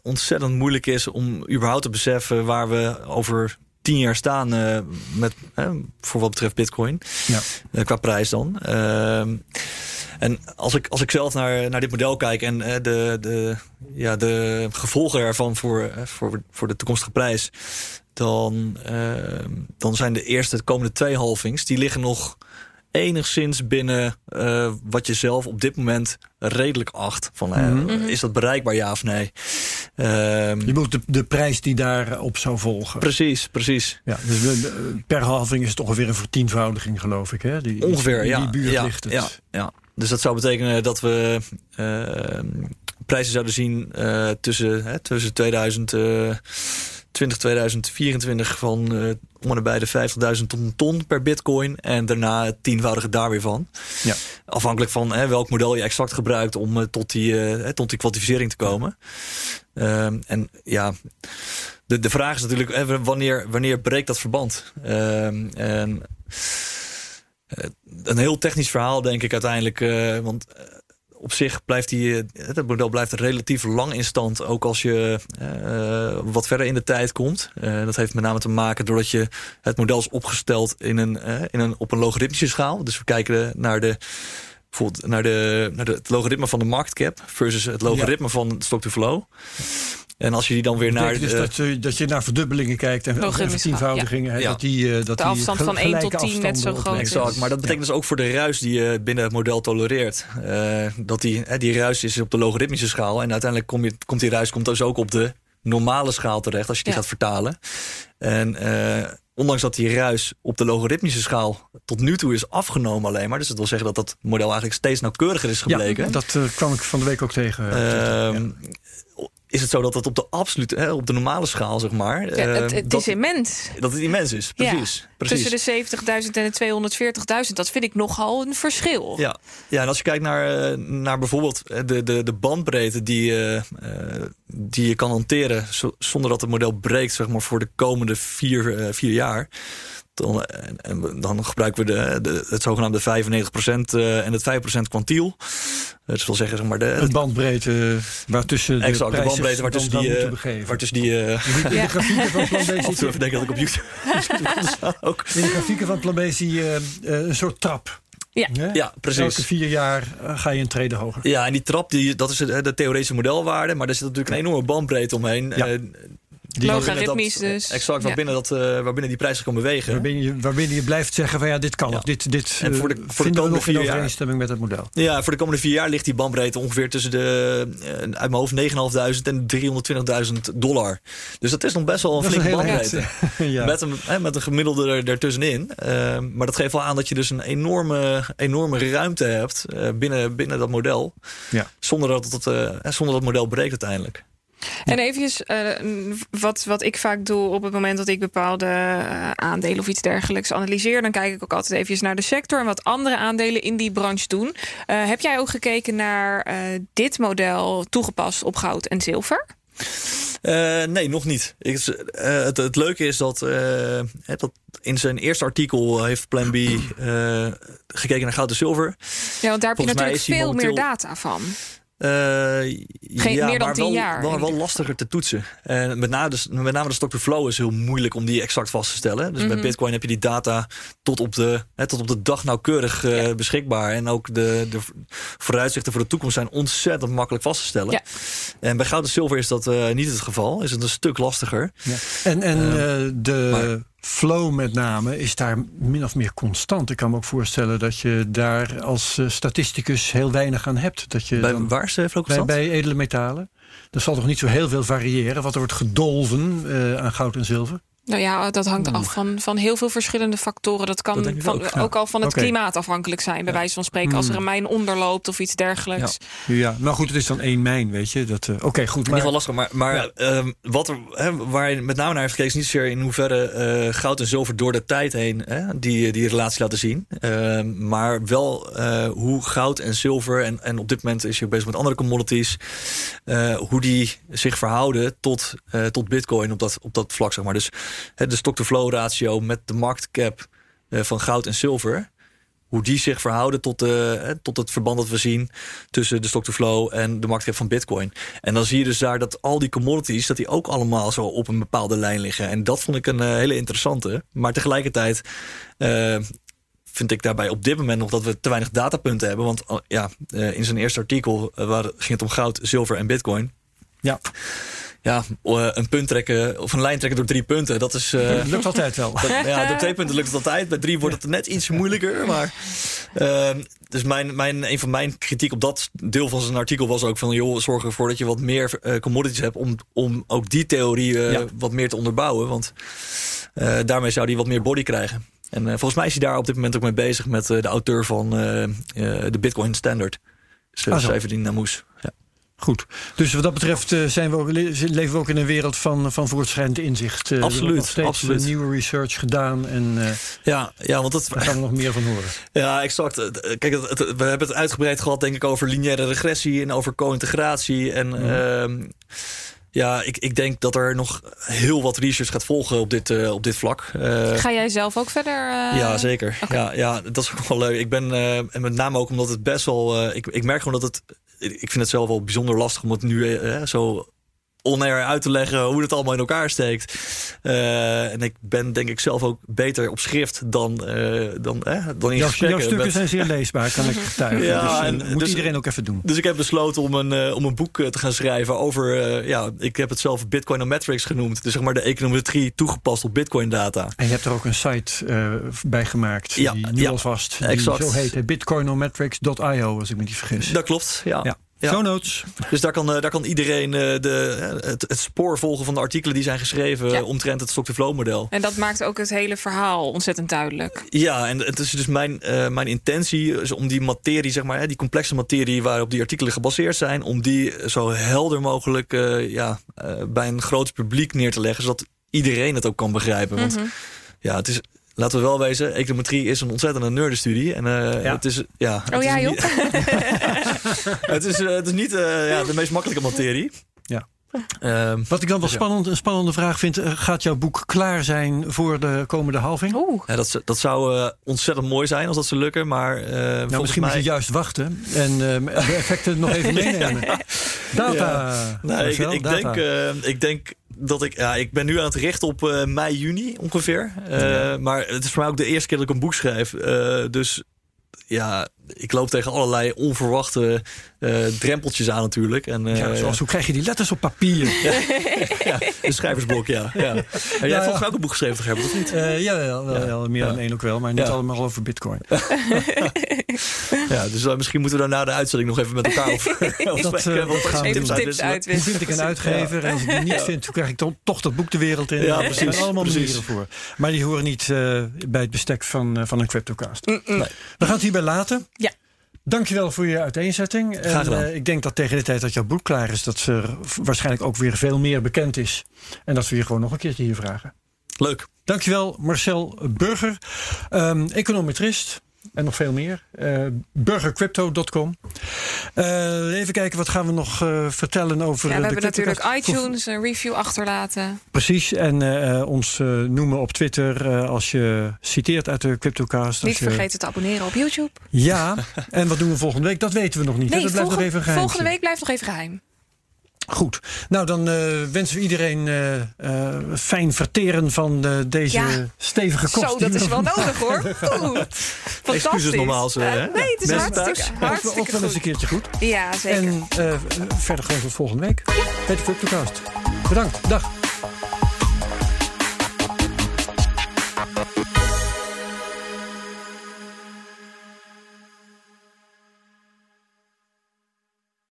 ontzettend moeilijk is om überhaupt te beseffen waar we over tien jaar staan met, voor wat betreft Bitcoin. Ja. qua prijs dan. Ehm, en als ik, als ik zelf naar, naar dit model kijk en uh, de, de, ja, de gevolgen ervan voor, uh, voor, voor de toekomstige prijs, dan, uh, dan zijn de eerste, de komende twee halvings, die liggen nog enigszins binnen uh, wat je zelf op dit moment redelijk acht. Van, mm -hmm. Is dat bereikbaar, ja of nee? Uh, je moet de, de prijs die daarop zou volgen. Precies, precies. Ja, dus per halving is het ongeveer een vertienvoudiging, geloof ik. Hè? Die, ongeveer, die, ja. Die buurt ja, ligt het. Ja, ja. Dus dat zou betekenen dat we uh, prijzen zouden zien uh, tussen, hè, tussen 2020 2024 van uh, om en bij de 50.000 ton, ton per bitcoin. En daarna het tienvoudige daar weer van. Ja. Afhankelijk van hè, welk model je exact gebruikt om uh, tot, die, uh, tot die kwantificering te komen. Ehm, en ja, de, de vraag is natuurlijk hè, wanneer, wanneer breekt dat verband? Ehm, en een heel technisch verhaal, denk ik uiteindelijk. Uh, want op zich blijft die, eh, het model blijft relatief lang in stand. Ook als je uh, wat verder in de tijd komt. Uh, dat heeft met name te maken doordat je het model is opgesteld in een, in een, op een logaritmische schaal. Dus we kijken naar de bijvoorbeeld naar, de, naar de, het logaritme van de marktcap versus het logaritme ja. van stock to flow. En als je die dan weer naar. Dus dat, je, dat je naar verdubbelingen kijkt en vertienvoudigingen. Ja. Dat die, uh, dat de afstand die van 1 tot 10 net zo groot exact, Maar dat betekent dus ook voor de ruis die je binnen het model tolereert. Uh, dat die, die ruis is op de logaritmische schaal. En uiteindelijk kom je, komt die ruis komt dus ook op de normale schaal terecht als je die gaat vertalen. En uh, ondanks dat die ruis op de logaritmische schaal tot nu toe is afgenomen alleen maar. Dus dat wil zeggen dat dat model eigenlijk steeds nauwkeuriger is gebleken. Ja, dat uh, kwam ik van de week ook tegen. Uh, is het zo dat het op de absolute, hè, op de normale schaal, zeg maar. Ja, het, het dat, is immens. Dat het immens is, precies. Ja, precies. Tussen de 70.000 en de 240.000, dat vind ik nogal een verschil. Ja, ja en als je kijkt naar, naar bijvoorbeeld de, de, de bandbreedte die, uh, die je kan hanteren zonder dat het model breekt, zeg maar, voor de komende vier, uh, vier jaar. Dan, en, dan gebruiken we de, de, het zogenaamde 95% uh, en het 5% kwantiel. Dat wil zeggen, zeg maar, de, het bandbreedte waartussen de exact, de bandbreedte waartussen die, uh, waartussen die, uh, in de, ja. grafieken van Plan B zie je... denken dat ik op YouTube ook. In de grafieken van Plan B zie je uh, een soort trap. Ja, ja precies. Elke vier jaar ga je een trede hoger. Ja, en die trap, die, dat is de, de theoretische modelwaarde. Maar er zit natuurlijk een enorme bandbreedte omheen. Ja. Die Logaritmisch dus. Exact, waarbinnen, ja. dat, uh, waarbinnen die prijs kan bewegen. Waarbinnen je, waarbinnen je blijft zeggen van ja, dit kan. Ja. Dit, dit en voor de, uh, voor de komende vier jaar. overeenstemming met het model. Ja, voor de komende vier jaar ligt die bandbreedte ongeveer tussen de, uh, uit mijn hoofd, 9.500 en 320.000 dollar. Dus dat is nog best wel een flinke bandbreedte. ja. met, een, hè, met een gemiddelde er, ertussenin. maar dat geeft wel aan dat je dus een enorme, enorme ruimte hebt binnen, binnen dat model. Ja. Zonder, dat het, zonder dat het model breekt uiteindelijk. En eventjes, uh, wat, wat ik vaak doe op het moment dat ik bepaalde uh, aandelen of iets dergelijks analyseer, dan kijk ik ook altijd even naar de sector en wat andere aandelen in die branche doen. Uh, heb jij ook gekeken naar dit model toegepast op goud en zilver? nee, nog niet. Ik, het, het, leuke is dat, dat in zijn eerste artikel heeft Plan B gekeken naar goud en zilver. Ja, want daar heb je natuurlijk veel momenteel... meer data van. Uh, Geen, ja, meer dan maar tien wel, jaar. Wel, wel lastiger te toetsen. En met name, de, met name de stock to flow is heel moeilijk om die exact vast te stellen. Dus Mhm. bij Bitcoin heb je die data tot op de, hè, tot op de dag nauwkeurig uh, Ja. beschikbaar. En ook de, de vooruitzichten voor de toekomst zijn ontzettend makkelijk vast te stellen. Ja. En bij goud en zilver is dat uh, niet het geval. Is het een stuk lastiger. Ja. En, en Ehm, uh, de maar- flow met name is daar min of meer constant. Ik kan me ook voorstellen dat je daar als uh, statisticus heel weinig aan hebt. Dat je Bij, dan- waar is de flow bij, edele metalen. Er zal toch niet zo heel veel variëren wat er wordt gedolven uh, aan goud en zilver? Nou ja, dat hangt Oeh. af van, van heel veel verschillende factoren. Dat kan Dat van, ook, ook, ja. al van het klimaat afhankelijk zijn, bij wijze van spreken. Als er een mijn onderloopt of iets dergelijks. Ja, maar goed, het is dan één mijn, weet je. Dat, uh, Oké, goed. In Maar, ieder geval lastig, maar, maar Ja. ehm, wat er, hè, waar je met name naar heeft gekeken, is niet zozeer in hoeverre eh, goud en zilver door de tijd heen hè, die, die relatie laten zien. Ehm, maar wel eh, hoe goud en zilver, en, en op dit moment is je bezig met andere commodities, eh, hoe die zich verhouden tot, eh, tot bitcoin op dat, op dat vlak, zeg maar. Dus de stock-to-flow ratio met de marktcap eh, van goud en zilver hoe die zich verhouden tot, de, hè, tot het verband dat we zien tussen de stock to flow en de marktcap van Bitcoin. En dan zie je dus daar dat al die commodities, dat die ook allemaal zo op een bepaalde lijn liggen. En dat vond ik een eh, hele interessante. Maar tegelijkertijd eh, vind ik daarbij op dit moment nog dat we te weinig datapunten hebben. Want oh, ja, eh, in zijn eerste artikel eh, waar, ging het om goud, zilver en Bitcoin. Ja. Ja, eh, een punt trekken of een lijn trekken door drie punten, dat is. dat lukt altijd wel. dat- ja, door twee punten lukt het altijd. Bij drie wordt het net iets moeilijker. Maar, ehm, dus mijn, mijn, een van mijn kritiek op dat deel van zijn artikel was ook van... joh, zorg ervoor dat je wat meer eh, commodities hebt... om, om ook die theorie Ja. wat meer te onderbouwen. Want daarmee zou die wat meer body krijgen. En volgens mij is hij daar op dit moment ook mee bezig... met de auteur van de Bitcoin Standard. Dus, Ah. Severin Namus. Ja. Goed. Dus wat dat betreft uh, zijn we ook, le- leven we ook in een wereld van, van voortschrijdend inzicht. Er wordt Absoluut, nog steeds absoluut. uh, nieuwe research gedaan en uh, Ja, ja, want dat, daar gaan we nog meer van horen. Ja, exact. Eh, Kijk, het, het- we hebben het uitgebreid gehad, denk ik, over lineaire regressie en over co-integratie. En Mhm. ehm, Ja, ik, ik denk dat er nog heel wat research gaat volgen op dit, uh, op dit vlak. Uh, Ga jij zelf ook verder? Uh... Ja, zeker. Okay. Ja, ja, dat is ook wel leuk. Ik ben, en met name ook omdat het best wel... ik, ik merk gewoon dat het... Ik vind het zelf wel bijzonder lastig om het nu zo on-air uit te leggen hoe het allemaal in elkaar steekt. Uh, en ik ben denk ik zelf ook beter op schrift dan, uh, dan, eh, dan in jouw, gesprekken. Jouw stukken zijn zeer leesbaar, kan ik getuigen. Ja, dus, en, moet dus, iedereen ook even doen. Dus ik heb besloten om een, om een boek te gaan schrijven over... ja, ik heb het zelf Bitcoinometrics genoemd. Dus zeg maar de econometrie toegepast op Bitcoin data. En je hebt er ook een site bij gemaakt. Ja, die nu ja, alvast. Die exact. zo heet bitcoinometrics.io, als ik me niet vergis. Dat klopt, ja. ja. Ja. Show notes. Dus daar kan, daar kan iedereen de, het, het, spoor volgen van de artikelen die zijn geschreven ja. omtrent het stock-to-flow model. En dat maakt ook het hele verhaal ontzettend duidelijk. Ja, en het is dus mijn, uh, mijn intentie is om die materie, zeg maar, die complexe materie waarop die artikelen gebaseerd zijn, om die zo helder mogelijk uh, ja, uh, bij een groot publiek neer te leggen, zodat iedereen het ook kan begrijpen. Want mm -hmm. ja, het is laten we wel wezen, econometrie is een ontzettende nerdenstudie. En uh, ja. het is. Ja, oh ja, joh. het, is, uh, het is niet uh, ja, de meest makkelijke materie. Ja. Um, Wat ik dan wel dus spannend, een spannende vraag vind: gaat jouw boek klaar zijn voor de komende halving? Oeh. Ja, dat, dat zou ontzettend mooi zijn als dat zou lukken. Maar nou, misschien mij... moet je juist wachten en de effecten nog even meenemen. ja. Data. Nee, ik, ik, data. Denk, ik denk dat ik, ja, ik ben nu aan het richten op uh, mei, juni ongeveer. Uh, ja. Maar het is voor mij ook de eerste keer dat ik een boek schrijf. Uh, dus ja, ik loop tegen allerlei onverwachte uh, drempeltjes aan natuurlijk. En, uh, ja, zoals hoe krijg je die letters op papier? ja, ja, een schrijversblok, ja. ja. En jij hebt volgens mij ook een boek geschreven, Gerbert, of niet? Uh, ja, wel, meer dan één ook wel, maar niet allemaal over bitcoin. ja, dus misschien moeten we daar na de uitzending nog even met elkaar over, dat, spreken. Wat gaan tips, tips uitwisselen. Hoe vind ik een uitgever? En als ik die niet vind, hoe krijg ik dan toch dat boek de wereld in? Ja, precies. Er zijn allemaal manieren voor. Maar die horen niet bij het bestek van, van een CryptoCast. Mm -mm. Nee. We gaan het hierbij laten. Dankjewel voor je uiteenzetting. Graag gedaan. En, uh, ik denk dat tegen de tijd dat jouw boek klaar is, dat er waarschijnlijk ook weer veel meer bekend is. En dat we je gewoon nog een keertje hier vragen. Leuk. Dankjewel, Marcel Burger, um, econometrist. En nog veel meer. Uh, burgercrypto.com. Uh, even kijken, wat gaan we nog uh, vertellen over. Ja, we hebben natuurlijk iTunes een review achterlaten. Precies, en ons noemen op Twitter als je citeert uit de CryptoCast. Niet je... vergeten te abonneren op YouTube. Ja, en wat doen we volgende week? Dat weten we nog niet. Nee, dat blijft volgende, nog even geheim. Volgende week blijft nog even geheim. Goed. Nou, dan uh, wensen we iedereen uh, uh, fijn verteren van deze ja. stevige kost. Zo, dat is wel nodig hoor. Goed. Fantastisch. normaal zo, hè? nee, het is Mensen hartstikke, thuis. hartstikke ook wel eens een keertje goed. Ja, zeker. En verder gewoon tot volgende week. Bij de CryptoCast. Bedankt. Dag.